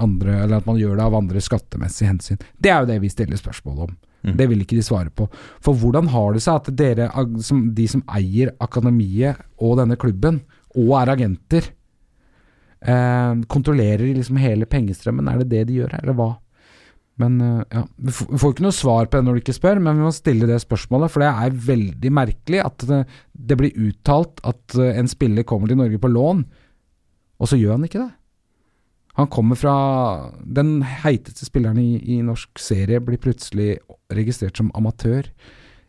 andre, eller at man gjør det av andre skattemessige hensyn. Det er jo det vi stiller spørsmål om. Mm. Det vil ikke de svare på. For hvordan har det seg at dere, som, de som eier akademiet og denne klubben, og er agenter, eh, kontrollerer liksom hele pengestrømmen? Er det det de gjør, eller hva? Men eh, ja, vi får, ikke noe svar på det når du ikke spør, men vi må stille det spørsmålet. For det er veldig merkelig at det, det blir uttalt at eh, en spiller kommer til Norge på lån, og så gjør han ikke det. Han kommer fra Den heiteste spilleren i, i norsk serie blir plutselig registrert som amatør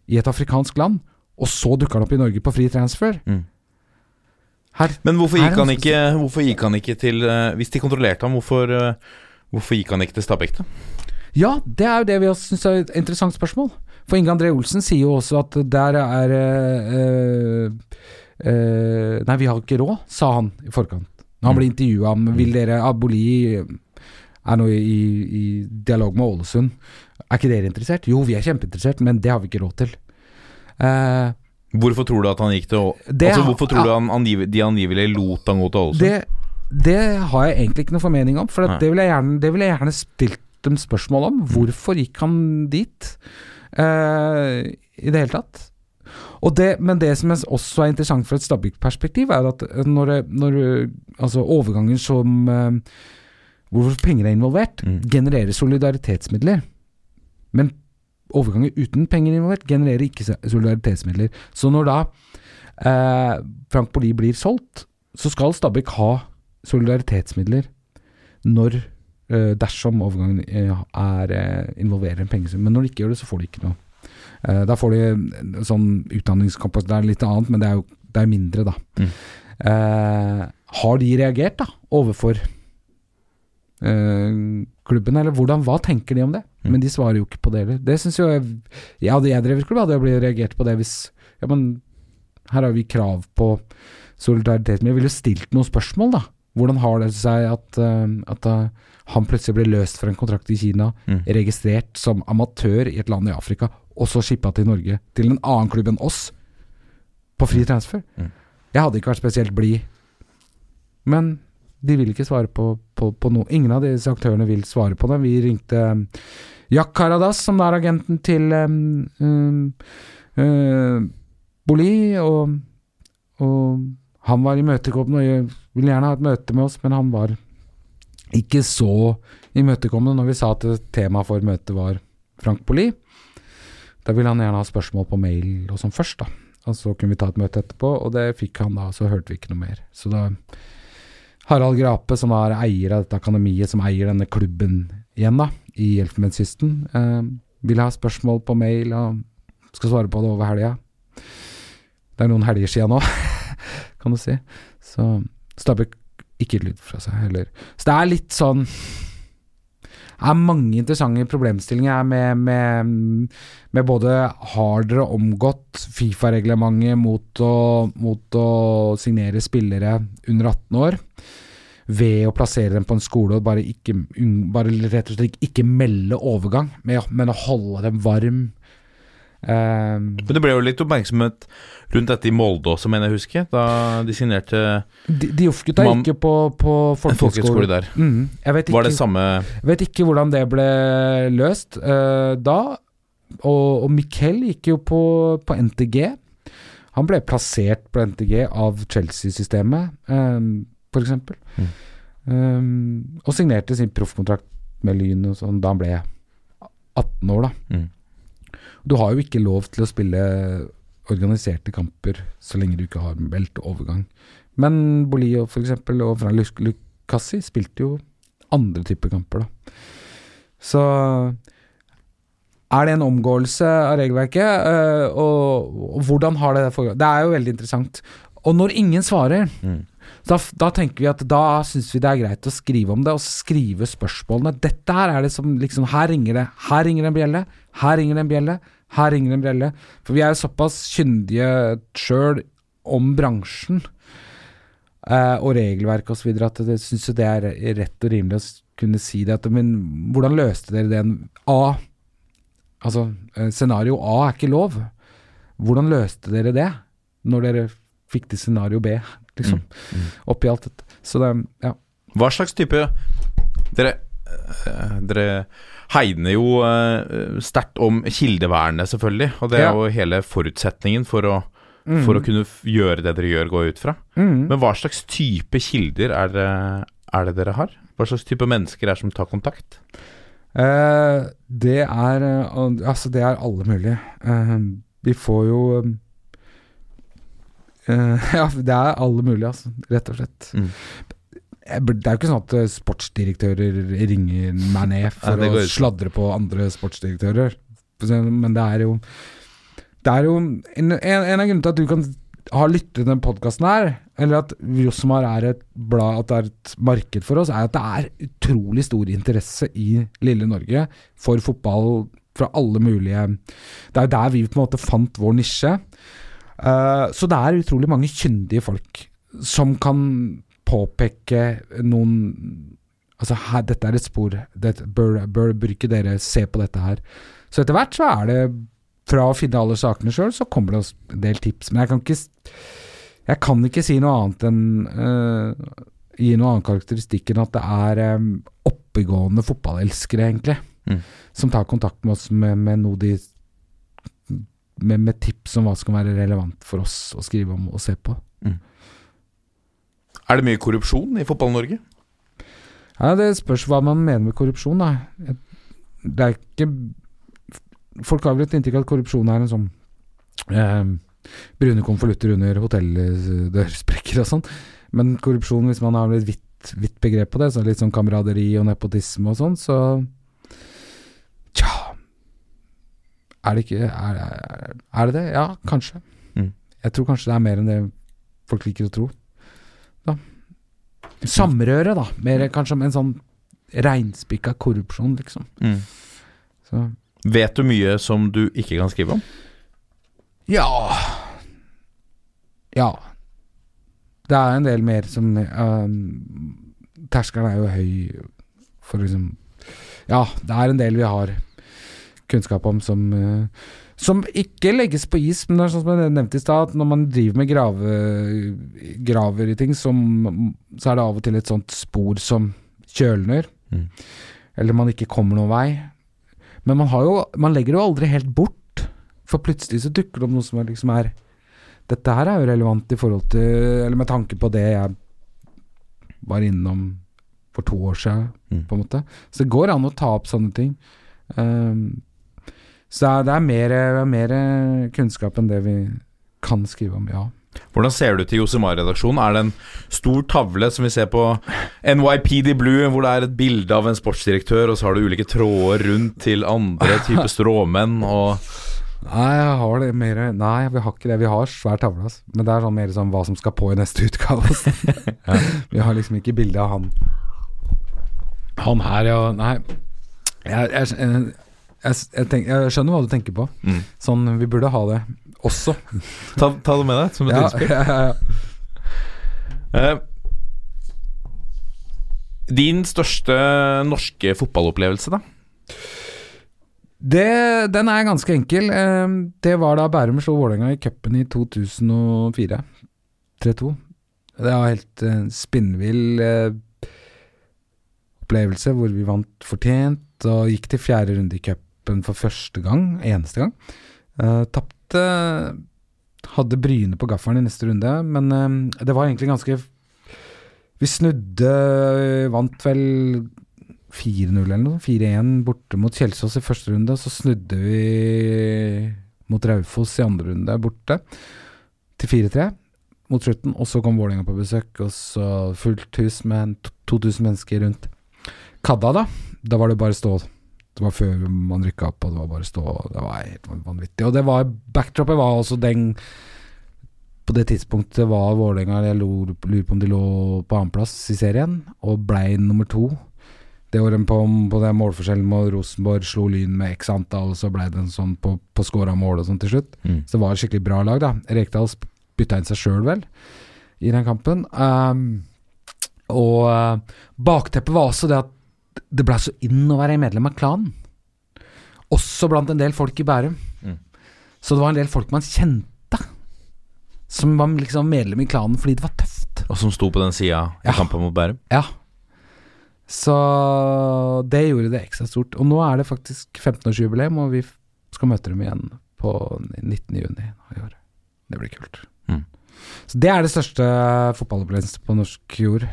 i et afrikansk land, og så dukker han opp i Norge på fri transfer. Mm. Her, Men hvorfor gikk, han ikke, hvorfor gikk han ikke til eh, Hvis de kontrollerte ham, hvorfor, eh, hvorfor gikk han ikke til Stabæk, da? Ja, det er jo det vi syns er et interessant spørsmål. For Inge André Olsen sier jo også at der er øh, øh, Nei, vi har ikke råd, sa han i forkant. Når han ble intervjua om Vil dere Aboli er nå i, i dialog med Ålesund. Er ikke dere interessert? Jo, vi er kjempeinteressert, men det har vi ikke råd til. Eh, Hvorfor tror du at han gikk til Det- Altså Hvorfor tror du han angiv, de angivelig lot han gå til Ålesund? det, det har jeg egentlig ikke noe formening om, for at det ville jeg, ville jeg gjerne stilt dem spørsmål om. Hvorfor gikk han dit uh, i det hele tatt? Og det, men det som også er interessant fra et Stabæk-perspektiv, er at når, når altså overgangen som uh, hvor penger er involvert, Mm. genererer solidaritetsmidler. Men overganger uten penger involvert genererer ikke solidaritetsmidler. Så når da eh, Frank Poli blir solgt, så skal Stabæk ha solidaritetsmidler når eh, dersom overgangen eh, er eh, involverer en pengesum. Men når de ikke gjør det, så får de ikke noe. Eh, da får de eh, sånn utdanningskampus, det er litt annet, men det er jo det er mindre, da. Mm. Eh, har de reagert da overfor klubben, eller hvordan, hva tenker de om det? Mm. Men de svarer jo ikke på det heller. Det synes jo jeg jeg Hadde jeg drevet klubb, hadde jeg blitt reagert på det hvis Ja, men her har vi krav på solidaritet. Men jeg ville stilt noen spørsmål, da. Hvordan har det seg at, eh, at eh, han plutselig ble løst fra en kontrakt i Kina, Mm. registrert som amatør i et land i Afrika, og så skippa til Norge, til en annen klubb enn oss, på fri transfer? Mm. Jeg hadde ikke vært spesielt blid. Men de vil ikke svare på, på, på noe. Ingen av disse aktørene vil svare på det. Vi ringte um, Jack Karadas, som er agenten til um, um, uh, Boli, og, og han var imøtekommende og ville gjerne ha et møte med oss, men han var ikke så imøtekommende når vi sa at temaet for møtet var Frank Boli. Da ville han gjerne ha spørsmål på mail og sånn først, da. Og så kunne vi ta et møte etterpå, og det fikk han da, så hørte vi ikke noe mer. Så da Harald Grape, som er eier av dette akademiet, som eier denne klubben igjen, da, i Elfenbenskysten, eh, vil ha spørsmål på mail og skal svare på det over helga. Det er noen helger siden nå, kan du si. Så Stabæk ikke lyd fra seg heller. Så det er litt sånn er mange interessante problemstillinger med, med, med både har dere omgått Fifa-reglementet mot, mot å signere spillere under 18 år ved å plassere dem på en skole og bare, ikke, bare rett og slett ikke melde overgang, men å holde dem varm. Eh, Men det ble jo litt oppmerksomhet rundt dette i Molde også, mener jeg å huske. Da de signerte de de Joff-gutta gikk jo på, på folkehøyskole der. Mm, jeg vet ikke, Var det samme Jeg vet ikke hvordan det ble løst uh, da. Og, og Mikkel gikk jo på, på NTG. Han ble plassert på NTG av Chelsea-systemet, um, f.eks. Mm. Um, og signerte sin proffkontrakt med Lyn og sånn da han ble 18 år, da. Mm. Du har jo ikke lov til å spille organiserte kamper så lenge du ikke har meldt overgang. Men Bolio eksempel og Fran Lucassi spilte jo andre typer kamper, da. Så er det en omgåelse av regelverket, og, og hvordan har det foregått? Det er jo veldig interessant. Og når ingen svarer, Mm. da, da tenker vi at da syns vi det er greit å skrive om det, og skrive spørsmålene. Dette her er det som liksom Her ringer det. Her ringer det en bjelle. Her ringer det en bjelle. Her ringer en bjelle. For vi er jo såpass kyndige sjøl om bransjen eh, og regelverk osv. at jeg syns det er rett og rimelig å kunne si det. At, men hvordan løste dere den A? Altså, eh, scenario A er ikke lov. Hvordan løste dere det, når dere fikk til scenario B, liksom? Oppi alt dette. Så det, ja. Hva slags type Dere, dere hegner jo eh, sterkt om kildevernet, selvfølgelig. Og det er jo hele forutsetningen for å, for å kunne gjøre det dere gjør, gå ut fra. Mm. Men hva slags type kilder er det, er det dere har? Hva slags type mennesker er det som tar kontakt? Eh, det er eh, Altså, det er alle mulige. Eh, vi får jo eh, Ja, det er alle mulige, altså. Rett og slett. Mm. Det er jo ikke sånn at eh, sportsdirektører ringer meg ned for Nei, å sladre på andre sportsdirektører. Men det er jo Det er jo en, en, en av grunnene til at du kan ha lyttet til denne podkasten her, eller at Josmar er et blad, at det er et marked for oss, er at det er utrolig stor interesse i lille Norge for fotball fra alle mulige Det er jo der vi på en måte fant vår nisje. Uh, så det er utrolig mange kyndige folk som kan påpeke noen Altså, her, dette er et spor. Dette, bør, bør, bør ikke dere se på dette her? Så etter hvert så er det Fra å finne alle sakene sjøl, så kommer det en del tips. Men jeg kan ikke Jeg kan ikke si noe annet enn uh, Gi noen annen karakteristikk enn at det er um, oppegående fotballelskere, egentlig, Mm. som tar kontakt med oss med, med noe de med, med tips om hva som kan være relevant for oss å skrive om og se på. Er det mye korrupsjon i Fotball-Norge? Ja, Det spørs hva man mener med korrupsjon. da. Det er ikke Folk har vel et inntrykk av at korrupsjon er en sånn eh, brune konvolutter under hotelldørsprekker og sånn. Men korrupsjon, hvis man har et vidt, vidt begrep på det, så litt sånn kameraderi og nepotisme og sånn, så Tja Er det ikke Er, er, det det? Ja, kanskje. Mm. Jeg tror kanskje det er mer enn det folk liker å tro. Samrøre, da. Mer kanskje en sånn reinspikka korrupsjon, liksom. Mm. Så Vet du mye som du ikke kan skrive om? Ja Ja. Det er en del mer som uh, Terskelen er jo høy for liksom Ja, det er en del vi har kunnskap om som uh, som ikke legges på is, men det er sånn som jeg nevnte i stad, at når man driver med grave, graver i ting, så, så er det av og til et sånt spor som kjølner, Mm. eller man ikke kommer noen vei. Men man, har jo, man legger det jo aldri helt bort, for plutselig så dukker det opp noe som er, liksom er Dette her er jo relevant i forhold til Eller med tanke på det jeg var innom for to år siden, Mm. på en måte. Så det går an å ta opp sånne ting. Um, så det er, er mer, mer kunnskap enn det vi kan skrive om, ja. Hvordan ser det ut i Josemar-redaksjonen? Er det en stor tavle som vi ser på NYPD Blue, hvor det er et bilde av en sportsdirektør, og så har du ulike tråder rundt til andre typer stråmenn og Nei, jeg har det mer Nei, vi har ikke det. Vi har svær tavle, altså. Men det er sånn mer sånn hva som skal på i neste utgave. Altså. Vi har liksom ikke bilde av han Han her, ja. Nei. Jeg, jeg, jeg, jeg, jeg, tenk, jeg skjønner hva du tenker på. Mm. Sånn, vi burde ha det også. ta, ta det med deg som et Ja, innspill. ja, ja. Eh, din største norske fotballopplevelse, da? Det, den er ganske enkel. Eh, Det var da Bærum slo Vålerenga i cupen i 2004. 3-2. Det var helt eh, spinnvill opplevelse hvor vi vant fortjent og gikk til fjerde runde i cupen for første gang, eneste gang. Uh, Tapte hadde Bryne på gaffelen i neste runde, men uh, det var egentlig ganske Vi snudde, vant vel 4-0 eller noe, 4-1 borte mot Kjelsås i første runde. Så snudde vi mot Raufoss i andre runde borte til 4-3 mot slutten. Og så kom Vålerenga på besøk, og så fullt hus med 2000 mennesker rundt. Kadda, da. Da var det bare stå. Det var før man rykka opp, og det var bare stå. Det var helt vanvittig. Og det var backdropet var også den På det tidspunktet var Vålerenga Jeg lurer på om de lå på annenplass i serien, og blei nummer to. Det året på, på den målforskjellen med Rosenborg slo Lyn med x antall, og så blei det en sånn på, på scora mål og sånn til slutt. Mm. Så det var et skikkelig bra lag, da. Rekdal bytta inn seg sjøl, vel, i den kampen. Um, og uh, bakteppet var også det at det blei så inn å være medlem av klanen. Også blant en del folk i Bærum. Mm. Så det var en del folk man kjente, som var liksom medlem i klanen fordi det var tøft. Og som sto på den sida i Ja. kampen mot Bærum. Ja. Så det gjorde det ekstra stort. Og nå er det faktisk 15-årsjubileum, og vi skal møte dem igjen på 19. juni i år. Det blir kult. Mm. Så det er det største fotballopplevelsen på norsk jord,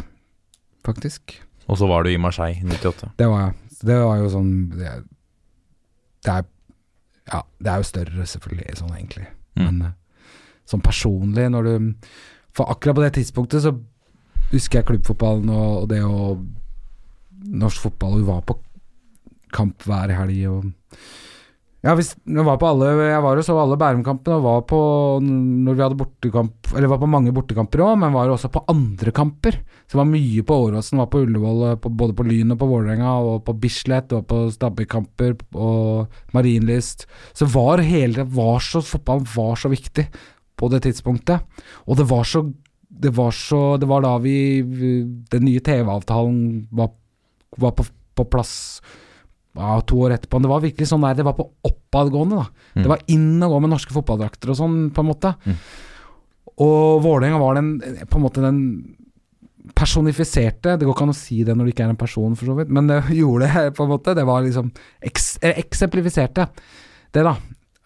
faktisk. Og så var du i Marseille i 98. Det var jeg. Så Det var jo sånn Det, det er Ja, det er jo større, selvfølgelig, sånn egentlig. Mm. Men eh, sånn personlig, når du For akkurat på det tidspunktet så husker jeg klubbfotballen og, og det å Norsk fotball, og vi var på kamp hver helg og ja, hvis, jeg var på alle Jeg var og så alle Bærum-kampene, og var på når vi hadde bortekamp Eller var på mange bortekamper òg, men var også på andre kamper. Så det var mye på Åråsen, var på Ullevål, på, både på Lyn og på Vålerenga, og på Bislett, og på Stabbekamper og Marienlyst. Så var hele var så, Fotballen var så viktig på det tidspunktet. Og det var så Det var så Det var da vi- Den nye TV-avtalen var, var på, på plass ja, to år etterpå. Men det var virkelig sånn der Det var på oppadgående, da. Mm. Det var inn og gå med norske fotballdrakter og sånn, på en måte. Mm. Og Vålerenga var den på en måte den personifiserte Det går ikke an å si det når det ikke er en person, for så vidt, men det gjorde det på en måte. Det var liksom eks, eh, eksemplifiserte det, da.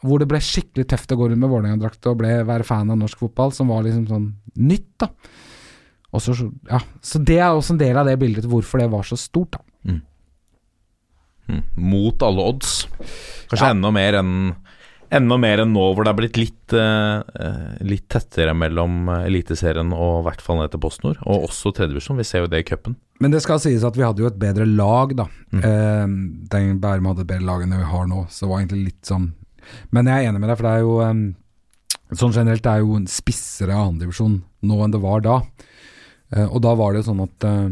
Hvor det ble skikkelig tøft å gå rundt med Vålerenga-drakt og ble, være fan av norsk fotball, som var liksom sånn nytt, da. Og så, ja, så det er også en del av det bildet hvorfor det var så stort, da. Mm. Mot alle odds. Kanskje Ja. enda mer enn Enda mer enn nå, hvor det er blitt litt, eh, litt tettere mellom eh, Eliteserien og i hvert fall ned til PostNord. Og også tredjevisjon. Vi ser jo det i cupen. Men det skal sies at vi hadde jo et bedre lag, da. Mm. Uh, den Bærum hadde et bedre lag enn det vi har nå, så det var egentlig litt sånn Men jeg er enig med deg, for det er jo um, Sånn generelt det er jo en spissere andredivisjon nå enn det var da. Uh, og da var det jo sånn at uh,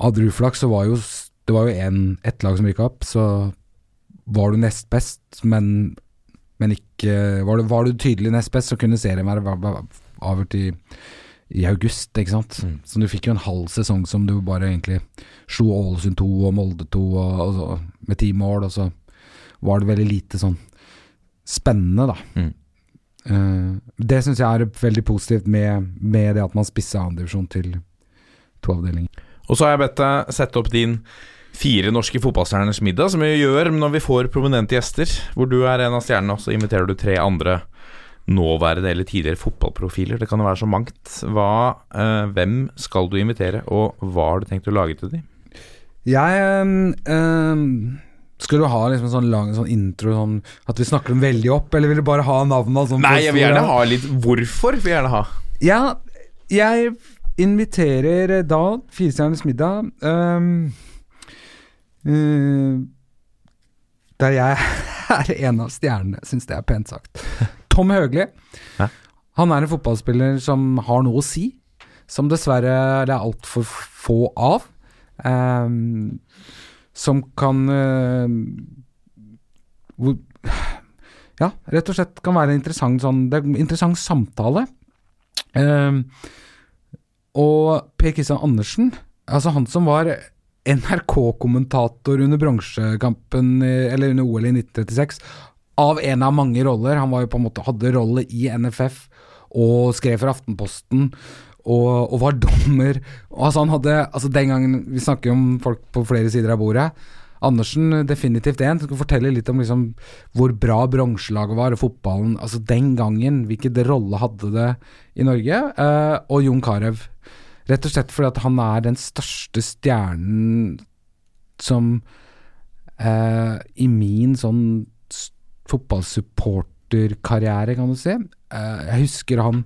Hadde du flaks, så var jo Det var jo en, ett lag som rykka opp, så var du nest best, men, men ikke var du, var du tydelig nest best, så kunne serien være avgjort i i august, ikke sant. Mm. Så du fikk jo en halv sesong som du bare egentlig slo Ålesund 2 og Molde 2 og, og så, med ti mål, og så var det veldig lite sånn spennende, da. Mm. Uh, det syns jeg er veldig positivt med, med det at man spisser andredivisjon til to avdelinger. Og så har jeg bedt deg sette opp din fire norske fotballstjerners middag, som vi gjør når vi får prominente gjester. Hvor du er en av stjernene, og så inviterer du tre andre nåværende eller tidligere fotballprofiler. Det kan jo være så mangt. Hva, eh, hvem skal du invitere, og hva har du tenkt å lage til dem? Jeg øhm, Skal du ha liksom en sånn lang sånn intro, sånn at vi snakker dem veldig opp, eller vil du bare ha navnene? Sånn Nei, jeg vil gjerne ha litt Hvorfor vil jeg gjerne ha? Ja, jeg inviterer eh, da Firestjerners middag eh, Der jeg er en av stjernene, syns det er pent sagt. Tom Høgli. Hæ? Han er en fotballspiller som har noe å si, som dessverre det er altfor få av. Um, som kan uh, hvor, Ja, rett og slett kan være en interessant, sånn, det er en interessant samtale. Um, og Per Kristian Andersen, altså han som var NRK-kommentator under bronsekampen, eller under OL i 1936, av en av mange roller. Han var jo på en måte, hadde rolle i NFF og skrev for Aftenposten. Og, og var dommer. Altså han hadde, altså Den gangen Vi snakker om folk på flere sider av bordet. Andersen definitivt en. Skal fortelle litt om liksom hvor bra bronselaget var, og fotballen altså den gangen. Hvilken rolle hadde det i Norge? Eh, og Jon Carew. Rett og slett fordi at han er den største stjernen som eh, i min sånn fotballsupporterkarriere, kan du si. Eh, jeg husker han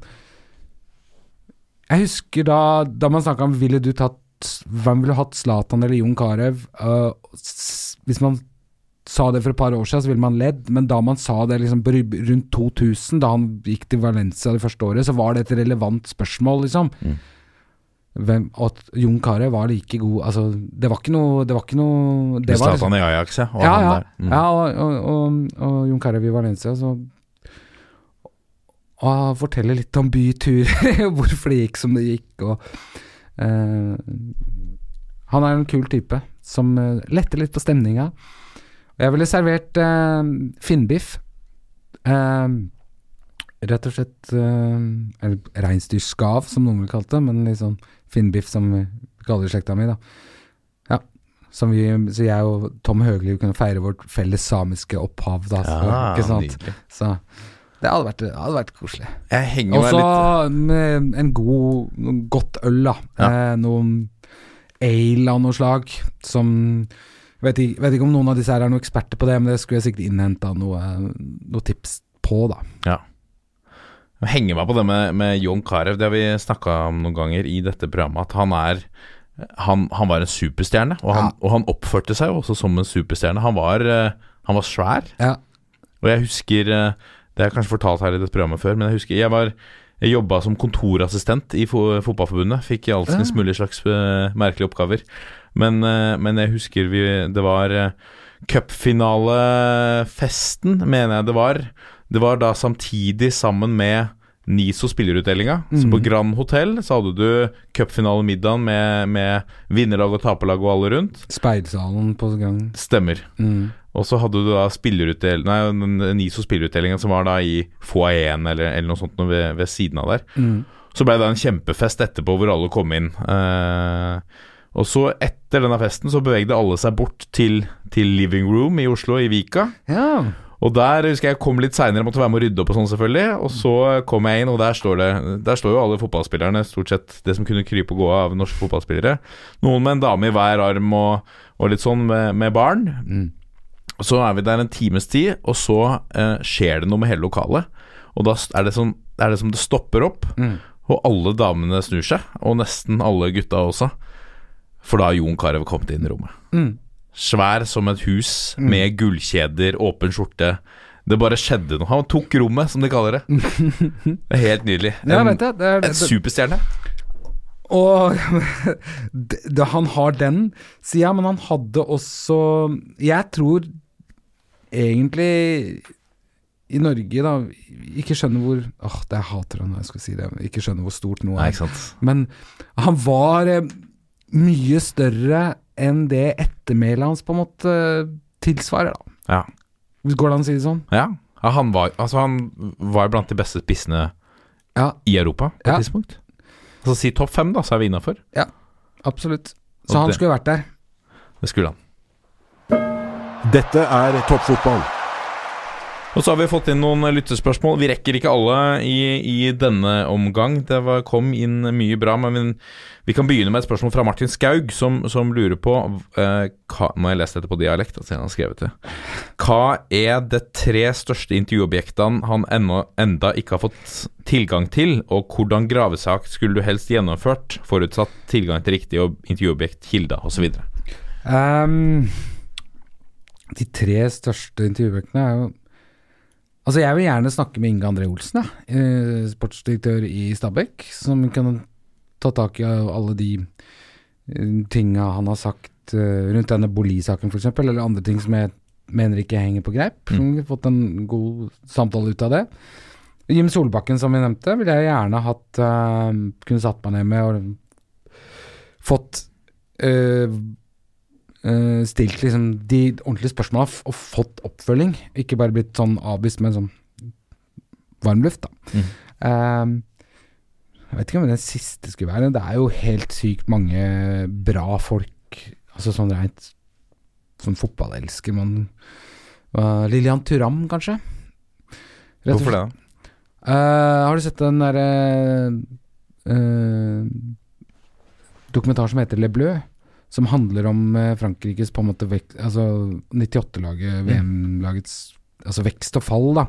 Jeg husker da, da man snakka om ville du tatt Hvem ville hatt Zlatan eller Jon Carew? Eh, hvis man sa det for et par år siden, så ville man ledd, men da man sa det liksom rundt 2000, da han gikk til Valencia det første året, så var det et relevant spørsmål, liksom. Hvem, at Jon Carew var like god Altså, det var ikke noe Det var ikke noe det var Zlatan i Ajax, ja. Og ja, ja. Mm. ja og, og, og, og Jon Carew i Valencia, så Og han forteller litt om byturer, hvorfor det gikk som det gikk, og uh, Han er en kul type som eh, letter litt på stemninga. Jeg ville servert uh, finnbiff. Uh, rett og slett uh, reinsdyrskav, som noen ville kalt det, men litt sånn finnbiff, som vi kaller slekta mi, da. Ja. Som vi, så jeg og Tom Høgli kunne feire vårt felles samiske opphav, da. Så, Ja, ikke sant? Så det hadde vært, det hadde vært koselig. Jeg henger Også meg så litt med en god, godt øl, da. Ja. Eh, noen ale av noe slag. Som vet ikke, vet ikke om noen av disse her er noen eksperter på det, men det skulle jeg sikkert innhenta noe, noe tips på, da. Jeg henger meg på det med, med Jon Carew. Det har vi snakka om noen ganger i dette programmet. At han er Han, han var en superstjerne, og han, Ja. og han oppførte seg jo også som en superstjerne. Han var, eh, han var svær. Ja. Og jeg husker eh, Det har jeg kanskje fortalt her i dette programmet før, men jeg husker jeg var jeg jobba som kontorassistent i fo Fotballforbundet. Fikk alskens Ja. mulige slags eh, merkelige oppgaver. Men, men jeg husker vi Det var cupfinalefesten, mener jeg det var. Det var da samtidig sammen med NISO spillerutdelinga. Så på Mhm. Grand Hotell så hadde du cupfinalemiddagen med, med vinnerlag og taperlag og alle rundt. Speilsalen på gang. Stemmer. Mm. Og så hadde du da spillerutdel Nei, NISO spillerutdelinga som var da i foajeen eller, eller noe sånt noe ved, ved siden av der. Mm. Så ble det en kjempefest etterpå hvor alle kom inn. Eh, og så etter denne festen så bevegde alle seg bort til, til Living Room i Oslo, i Vika. Ja. Og der husker jeg kom litt seinere, måtte være med å rydde opp og sånn selvfølgelig. Og så kom jeg inn, og der står det Der står jo alle fotballspillerne, stort sett det som kunne krype og gå av norske fotballspillere. Noen med en dame i hver arm og, og litt sånn med, med barn. Mm. Så er vi der en times tid, og så eh, skjer det noe med hele lokalet. Og da er det som, er det, som det stopper opp, Mm. og alle damene snur seg. Og nesten alle gutta også. For da har Jon Carew kommet inn i rommet. Mm. Svær som et hus, med gullkjeder, åpen skjorte. Det bare skjedde noe. Han tok rommet, som de kaller det. Det er helt nydelig. Ja, En, vet jeg. Det er, en superstjerne. Og det, det, han har den sida, men han hadde også Jeg tror egentlig i Norge, da Ikke skjønner hvor Åh, det jeg hater han når jeg skal si det. Ikke skjønner hvor stort noe Nei, er. sant. Men han var eh, mye større enn det ettermælet hans på en måte tilsvarer, da. Ja. Går det an å si det sånn? ja. Ja, han, var, altså han var blant de beste spissene Ja, i Europa på Ja. et tidspunkt. Altså Si topp fem, da, så er vi innafor. absolutt. Og Så han det- skulle vært der. Det skulle han. Dette er toppfotball. Og så har vi fått inn noen lyttespørsmål. Vi rekker ikke alle i, i denne omgang. Det var, kom inn mye bra, men vi, vi kan begynne med et spørsmål fra Martin Skaug, som, som lurer på eh, hva, Må jeg lese dette på dialekt? Altså, han har skrevet det. Hva er de tre største intervjuobjektene han ennå enda ikke har fått tilgang til, og hvordan gravesak skulle du helst gjennomført, forutsatt tilgang til riktig ob- intervjuobjekt, kilder osv.? Ehm, de tre største intervjuobjektene er jo Altså, jeg vil gjerne snakke med Inge André Olsen, jeg. eh, sportsdirektør i Stabæk, som kan ta tak i alle de eh, tinga han har sagt eh, rundt denne Boli-saken, f.eks., eller andre ting som jeg mener ikke henger på greip. Mm. Fått en god samtale ut av det. Jim Solbakken, som vi nevnte, ville jeg gjerne hatt uh, Kunne satt meg ned med og fått eh, eh, stilt liksom de ordentlige spørsmåla og fått oppfølging. Ikke bare blitt sånn avvist med sånn varmluft, da. Mm. Eh, jeg vet ikke om den siste skulle være Det er jo helt sykt mange bra folk, altså sånn rent sånn fotballelsker. Man uh, Lillian Turam, kanskje? Rett Hvorfor det? Eh, har du sett den derre uh, dokumentar som heter Le Bleu? Som handler om eh, Frankrikes på en måte vek, altså 98-laget, VM-lagets altså vekst og fall, da.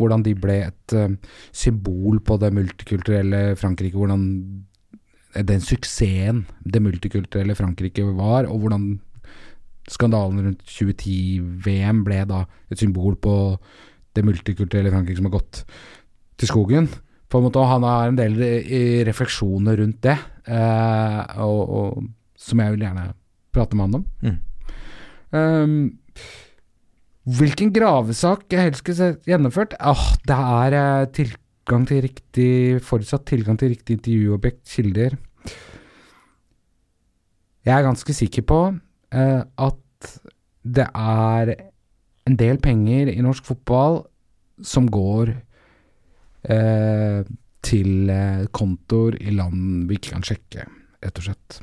Hvordan de ble et uh, symbol på det multikulturelle Frankrike. Hvordan eh, den suksessen det multikulturelle Frankrike var, og hvordan skandalen rundt 2010-VM ble da et symbol på det multikulturelle Frankrike som har gått til skogen. På en måte, og Han har en del refleksjoner rundt det, Uh, og, og, som jeg vil gjerne prate med han om. Mm. Um, hvilken gravesak jeg helst skulle gjennomført? Åh, det er eh, tilgang til riktig Forutsatt tilgang til riktig intervjuobjekt, kilder. Jeg er ganske sikker på eh, at det er en del penger i norsk fotball som går eh, til eh, kontoer i land vi ikke kan sjekke, rett og slett.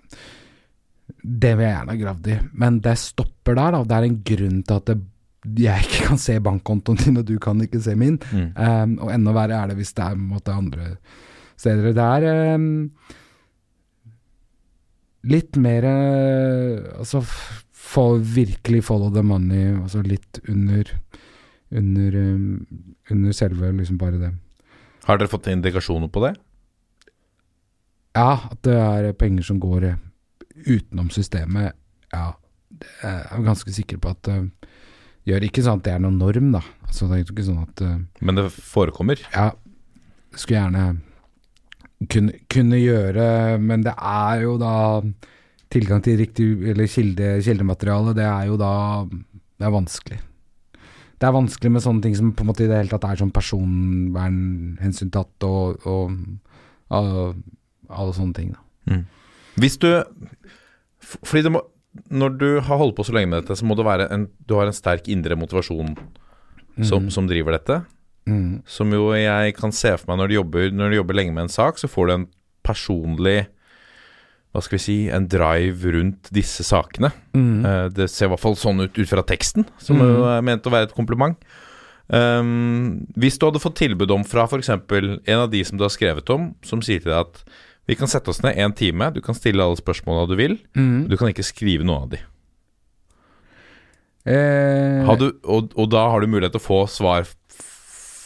Det vil jeg gjerne ha gravd i, men det stopper der. Da. Det er en grunn til at det, jeg ikke kan se bankkontoen din, og du kan ikke se min. Mm. Um, og enda verre er det hvis det er måte, andre steder. Det er um, litt mer uh, Altså få virkelig follow the money, altså litt under under, um, under selve liksom bare det. Har dere fått indikasjoner på det? Ja, at det er penger som går eh, utenom systemet. Ja, jeg er ganske sikker på at uh, gjør ikke sånn at det er noen norm, da. Altså, det er ikke sånn at uh, Men det forekommer? Ja, skulle gjerne kunne, kunne gjøre, men det er jo da tilgang til riktig eller kilde, kildemateriale, det er jo da Det er vanskelig. Det er vanskelig med sånne ting som på en måte i det hele tatt er sånn personvernhensyn tatt og, og, og alle sånne ting. Da. Hvis du Fordi det må Når du har holdt på så lenge med dette, så må det være en Du har en sterk indre motivasjon som, som driver dette. Mm. Som jo jeg kan se for meg når du jobber Når du jobber lenge med en sak, så får du en personlig Hva skal vi si En drive rundt disse sakene. Mm. Eh, det ser i hvert fall sånn ut ut fra teksten, som jo er ment å være et kompliment. Um, hvis du hadde fått tilbud om fra f.eks. en av de som du har skrevet om, som sier til deg at vi kan sette oss ned en time, du kan stille alle spørsmåla du vil, Mm. du kan ikke skrive noe av de. Eh, du, og, og da har du mulighet til å få svar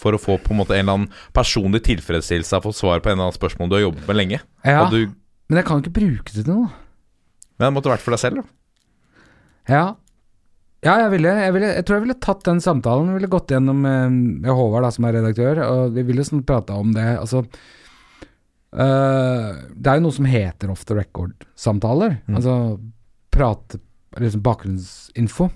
for å få på en måte en eller annen personlig tilfredsstillelse av å få svar på en eller annen spørsmål du har jobbet med lenge. ja, du, men jeg kan ikke bruke det til noe. men det måtte vært for deg selv, da. Ja. Ja, jeg ville, jeg ville Jeg tror jeg ville tatt den samtalen. Jeg ville gått gjennom eh, med Håvard, da, som er redaktør, og vi ville sånn prata om det. Altså eh, Det er jo noe som heter off the record-samtaler. Altså prate liksom bakgrunnsinfo.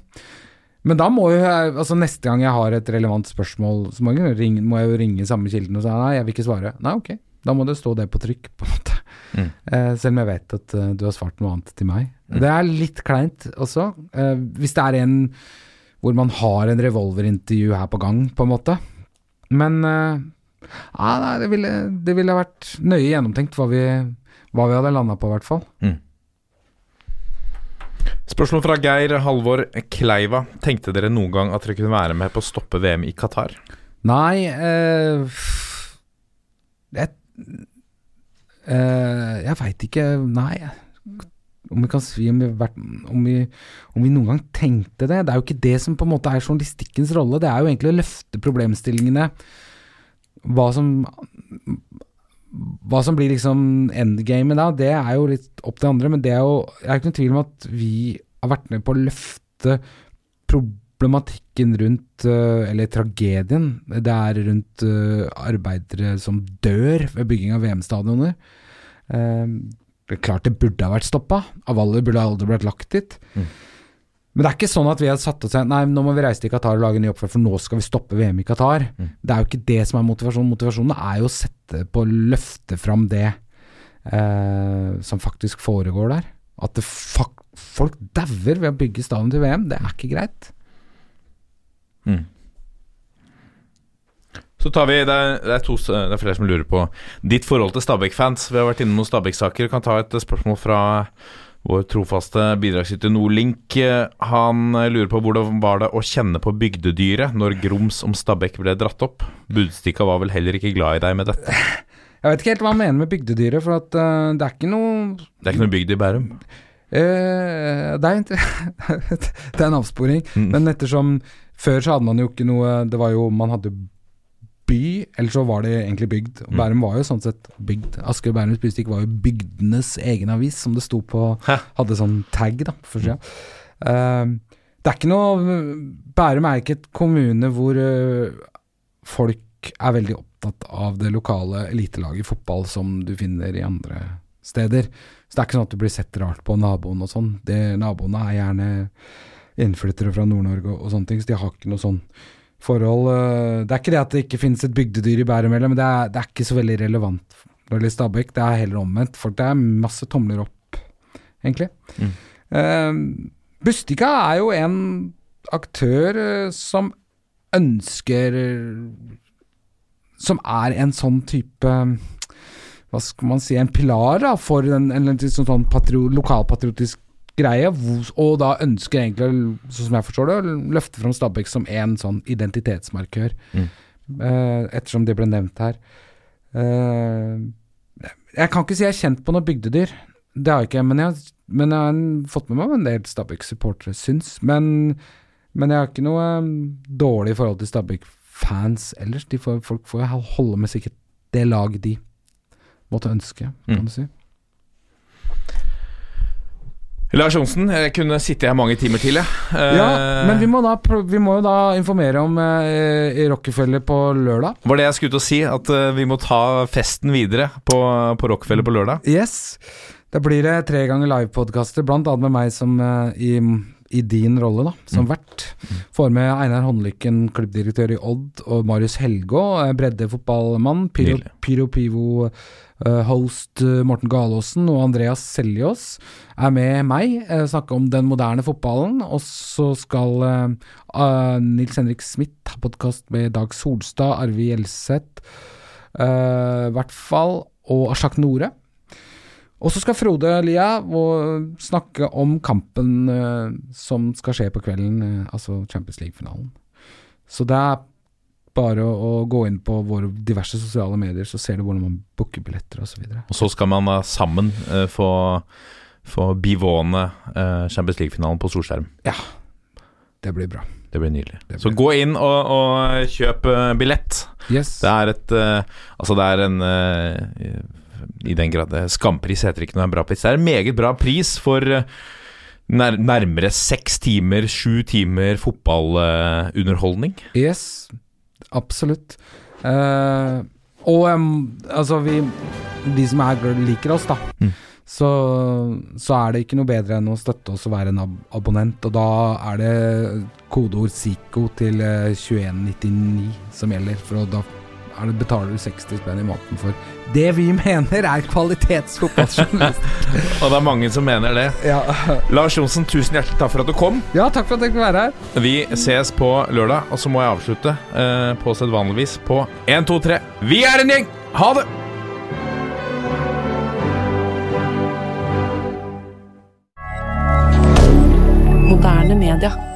Men da må jo jeg Altså neste gang jeg har et relevant spørsmål, så må jeg, ringe, må jeg jo ringe samme kilden og si nei, jeg vil ikke svare. Nei, ok. Da må det stå det på trykk, på en måte. Mm. Uh, selv om jeg vet at uh, du har svart noe annet til meg. Det er litt kleint også. hvis det er en hvor man har en revolverintervju her på gang, på en måte. Men ja, nei, det, ville, det ville vært nøye gjennomtenkt hva vi, hva vi hadde landa på, i hvert fall. Spørsmål fra Geir Halvor Kleiva. Tenkte dere noen gang at dere kunne være med på å stoppe VM i Qatar? Nei eh, Jeg, eh, jeg veit ikke Nei. Om vi kan si om vi, om, vi, om vi noen gang tenkte det. Det er jo ikke det som på en måte er journalistikkens rolle. Det er jo egentlig å løfte problemstillingene. Hva som Hva som blir liksom endgamet da, det er jo litt opp til andre. Men det er jo Jeg er ikke noen tvil om at vi har vært med på å løfte problematikken rundt øh, Eller tragedien det er rundt øh, arbeidere som dør ved bygging av VM-stadioner. Eh, det er klart det burde ha vært stoppa. Avalli burde aldri blitt lagt dit. Men det er ikke sånn at vi har satt oss Nei, nå må vi reise til Qatar og lage en ny oppfølger, for nå skal vi stoppe VM i Qatar. Det er jo ikke det som er motivasjonen. Motivasjonen er jo å sette på løfte fram det eh, som faktisk foregår der. At det fak folk dauer ved å bygge stadion til VM. Det er ikke greit. Så tar vi, det er, det, er to, det er flere som lurer på ditt forhold til Stabæk-fans. Vi har vært innom noen Stabæk-saker. Kan ta et spørsmål fra Vår trofaste bidragsyter Nordlink eh, Han eh, lurer på hvordan var det å kjenne på bygdedyret når grums om Stabæk ble dratt opp. Budstikka var vel heller ikke glad i deg med dette. Jeg vet ikke helt hva han mener med bygdedyret, for at uh, det er ikke noe Det er ikke noe bygd i Bærum. Uh, det, er, det er en avsporing. Mm. Men ettersom Før så hadde man jo ikke noe Det var jo Man hadde by, eller så var det egentlig bygd. Mm. Bærum var jo sånn sett bygd. Asker og Bærums bystikk var jo bygdenes egen avis, som det sto på? Hadde sånn tag, da, for sida. Uh, det er ikke noe Bærum er ikke et kommune hvor uh, folk er veldig opptatt av det lokale elitelaget i fotball som du finner i andre steder. Så det er ikke sånn at du blir sett rart på naboen og sånn. Naboene er gjerne innflyttere fra Nord-Norge og, og sånne ting, så de har ikke noe sånn forhold eh, Det er ikke det at det ikke finnes et bygdedyr i Bærum heller, men det er, det er ikke så veldig relevant når det gjelder Stabæk. Det er heller omvendt. Folk, det er masse tomler opp, egentlig. Mm. Uh, Bustika er jo en aktør eh, som ønsker Som er en sånn type Hva skal man si En pilar da, for en, en, en sånn, sånn patrio, lokalpatriotisk greie. Og da ønsker egentlig, sånn som jeg forstår det, å løfte fram Stabæk som en sånn identitetsmarkør. Mm. Eh, ettersom det ble nevnt her. Eh, jeg kan ikke si jeg er kjent på noe bygdedyr. Det har jeg ikke, men jeg, men jeg har fått med meg hva en del Stabæk-supportere syns. Men, men jeg har ikke noe um, dårlig forhold til Stabæk-fans ellers. De får, folk får holde med sikkert det laget de måtte ønske, kan Mm. du si. Lars Johnsen, jeg kunne sitte her mange timer til, jeg. Eh, Ja, men vi må, da, vi må jo da informere om eh, i Rockefeller på lørdag. Var det jeg skulle til å si, at eh, vi må ta festen videre på, på Rockefeller på lørdag? Yes. Da blir det tre ganger livepodkaster, blant annet med meg som eh, i, i din rolle, da, som vert. Får med Einar Håndlykken, klubbdirektør i Odd, og Marius Helgå, eh, breddefotballmann. Pyro, Pyro Pivo eh, host eh, Morten Galaasen og Andreas Seljås er med meg, uh, snakke om den moderne fotballen. Og så skal eh, eh, Nils Henrik Smith ha podkast med Dag Solstad, Arve Gjelseth, eh, i hvert fall, og Ashak Nore. Og så skal Frode Lia snakke om kampen eh, som skal skje på kvelden, eh, altså Champions League-finalen. Så det er bare å, å gå inn på våre diverse sosiale medier, så ser du hvordan man booker billetter osv. Og så skal man da sammen eh, få, få bivåne eh, Champions League-finalen på storskjerm. Det blir bra. Det blir nydelig. Det blir Så gå inn og, og kjøp uh, billett. Yes. Det er et uh, Altså, det er en uh, I den grad eh, Skampris heter ikke noe en bra pris. Det er en meget bra pris for eh, nær, nærmere seks timer, sju timer fotballunderholdning. Yes, absolutt. Uh, og um, altså, vi De som er, liker oss, da. Mm. Så, så er det ikke noe bedre enn å støtte oss og være en ab abonnent. Og da er det kodeord SIKO til eh, 2199 som gjelder. For da er det, betaler du 60 spenn i måneden for det vi mener er kvalitetsfotballjournalist. Og det er mange som mener det. ja. Lars Johnsen, tusen hjertelig takk for at du kom. ja, takk for at jeg fikk være her. Vi ses på lørdag, og så må jeg avslutte eh, på sedvanligvis på 1, 2, 3. Vi er en gjeng! Ha det! Moderne media.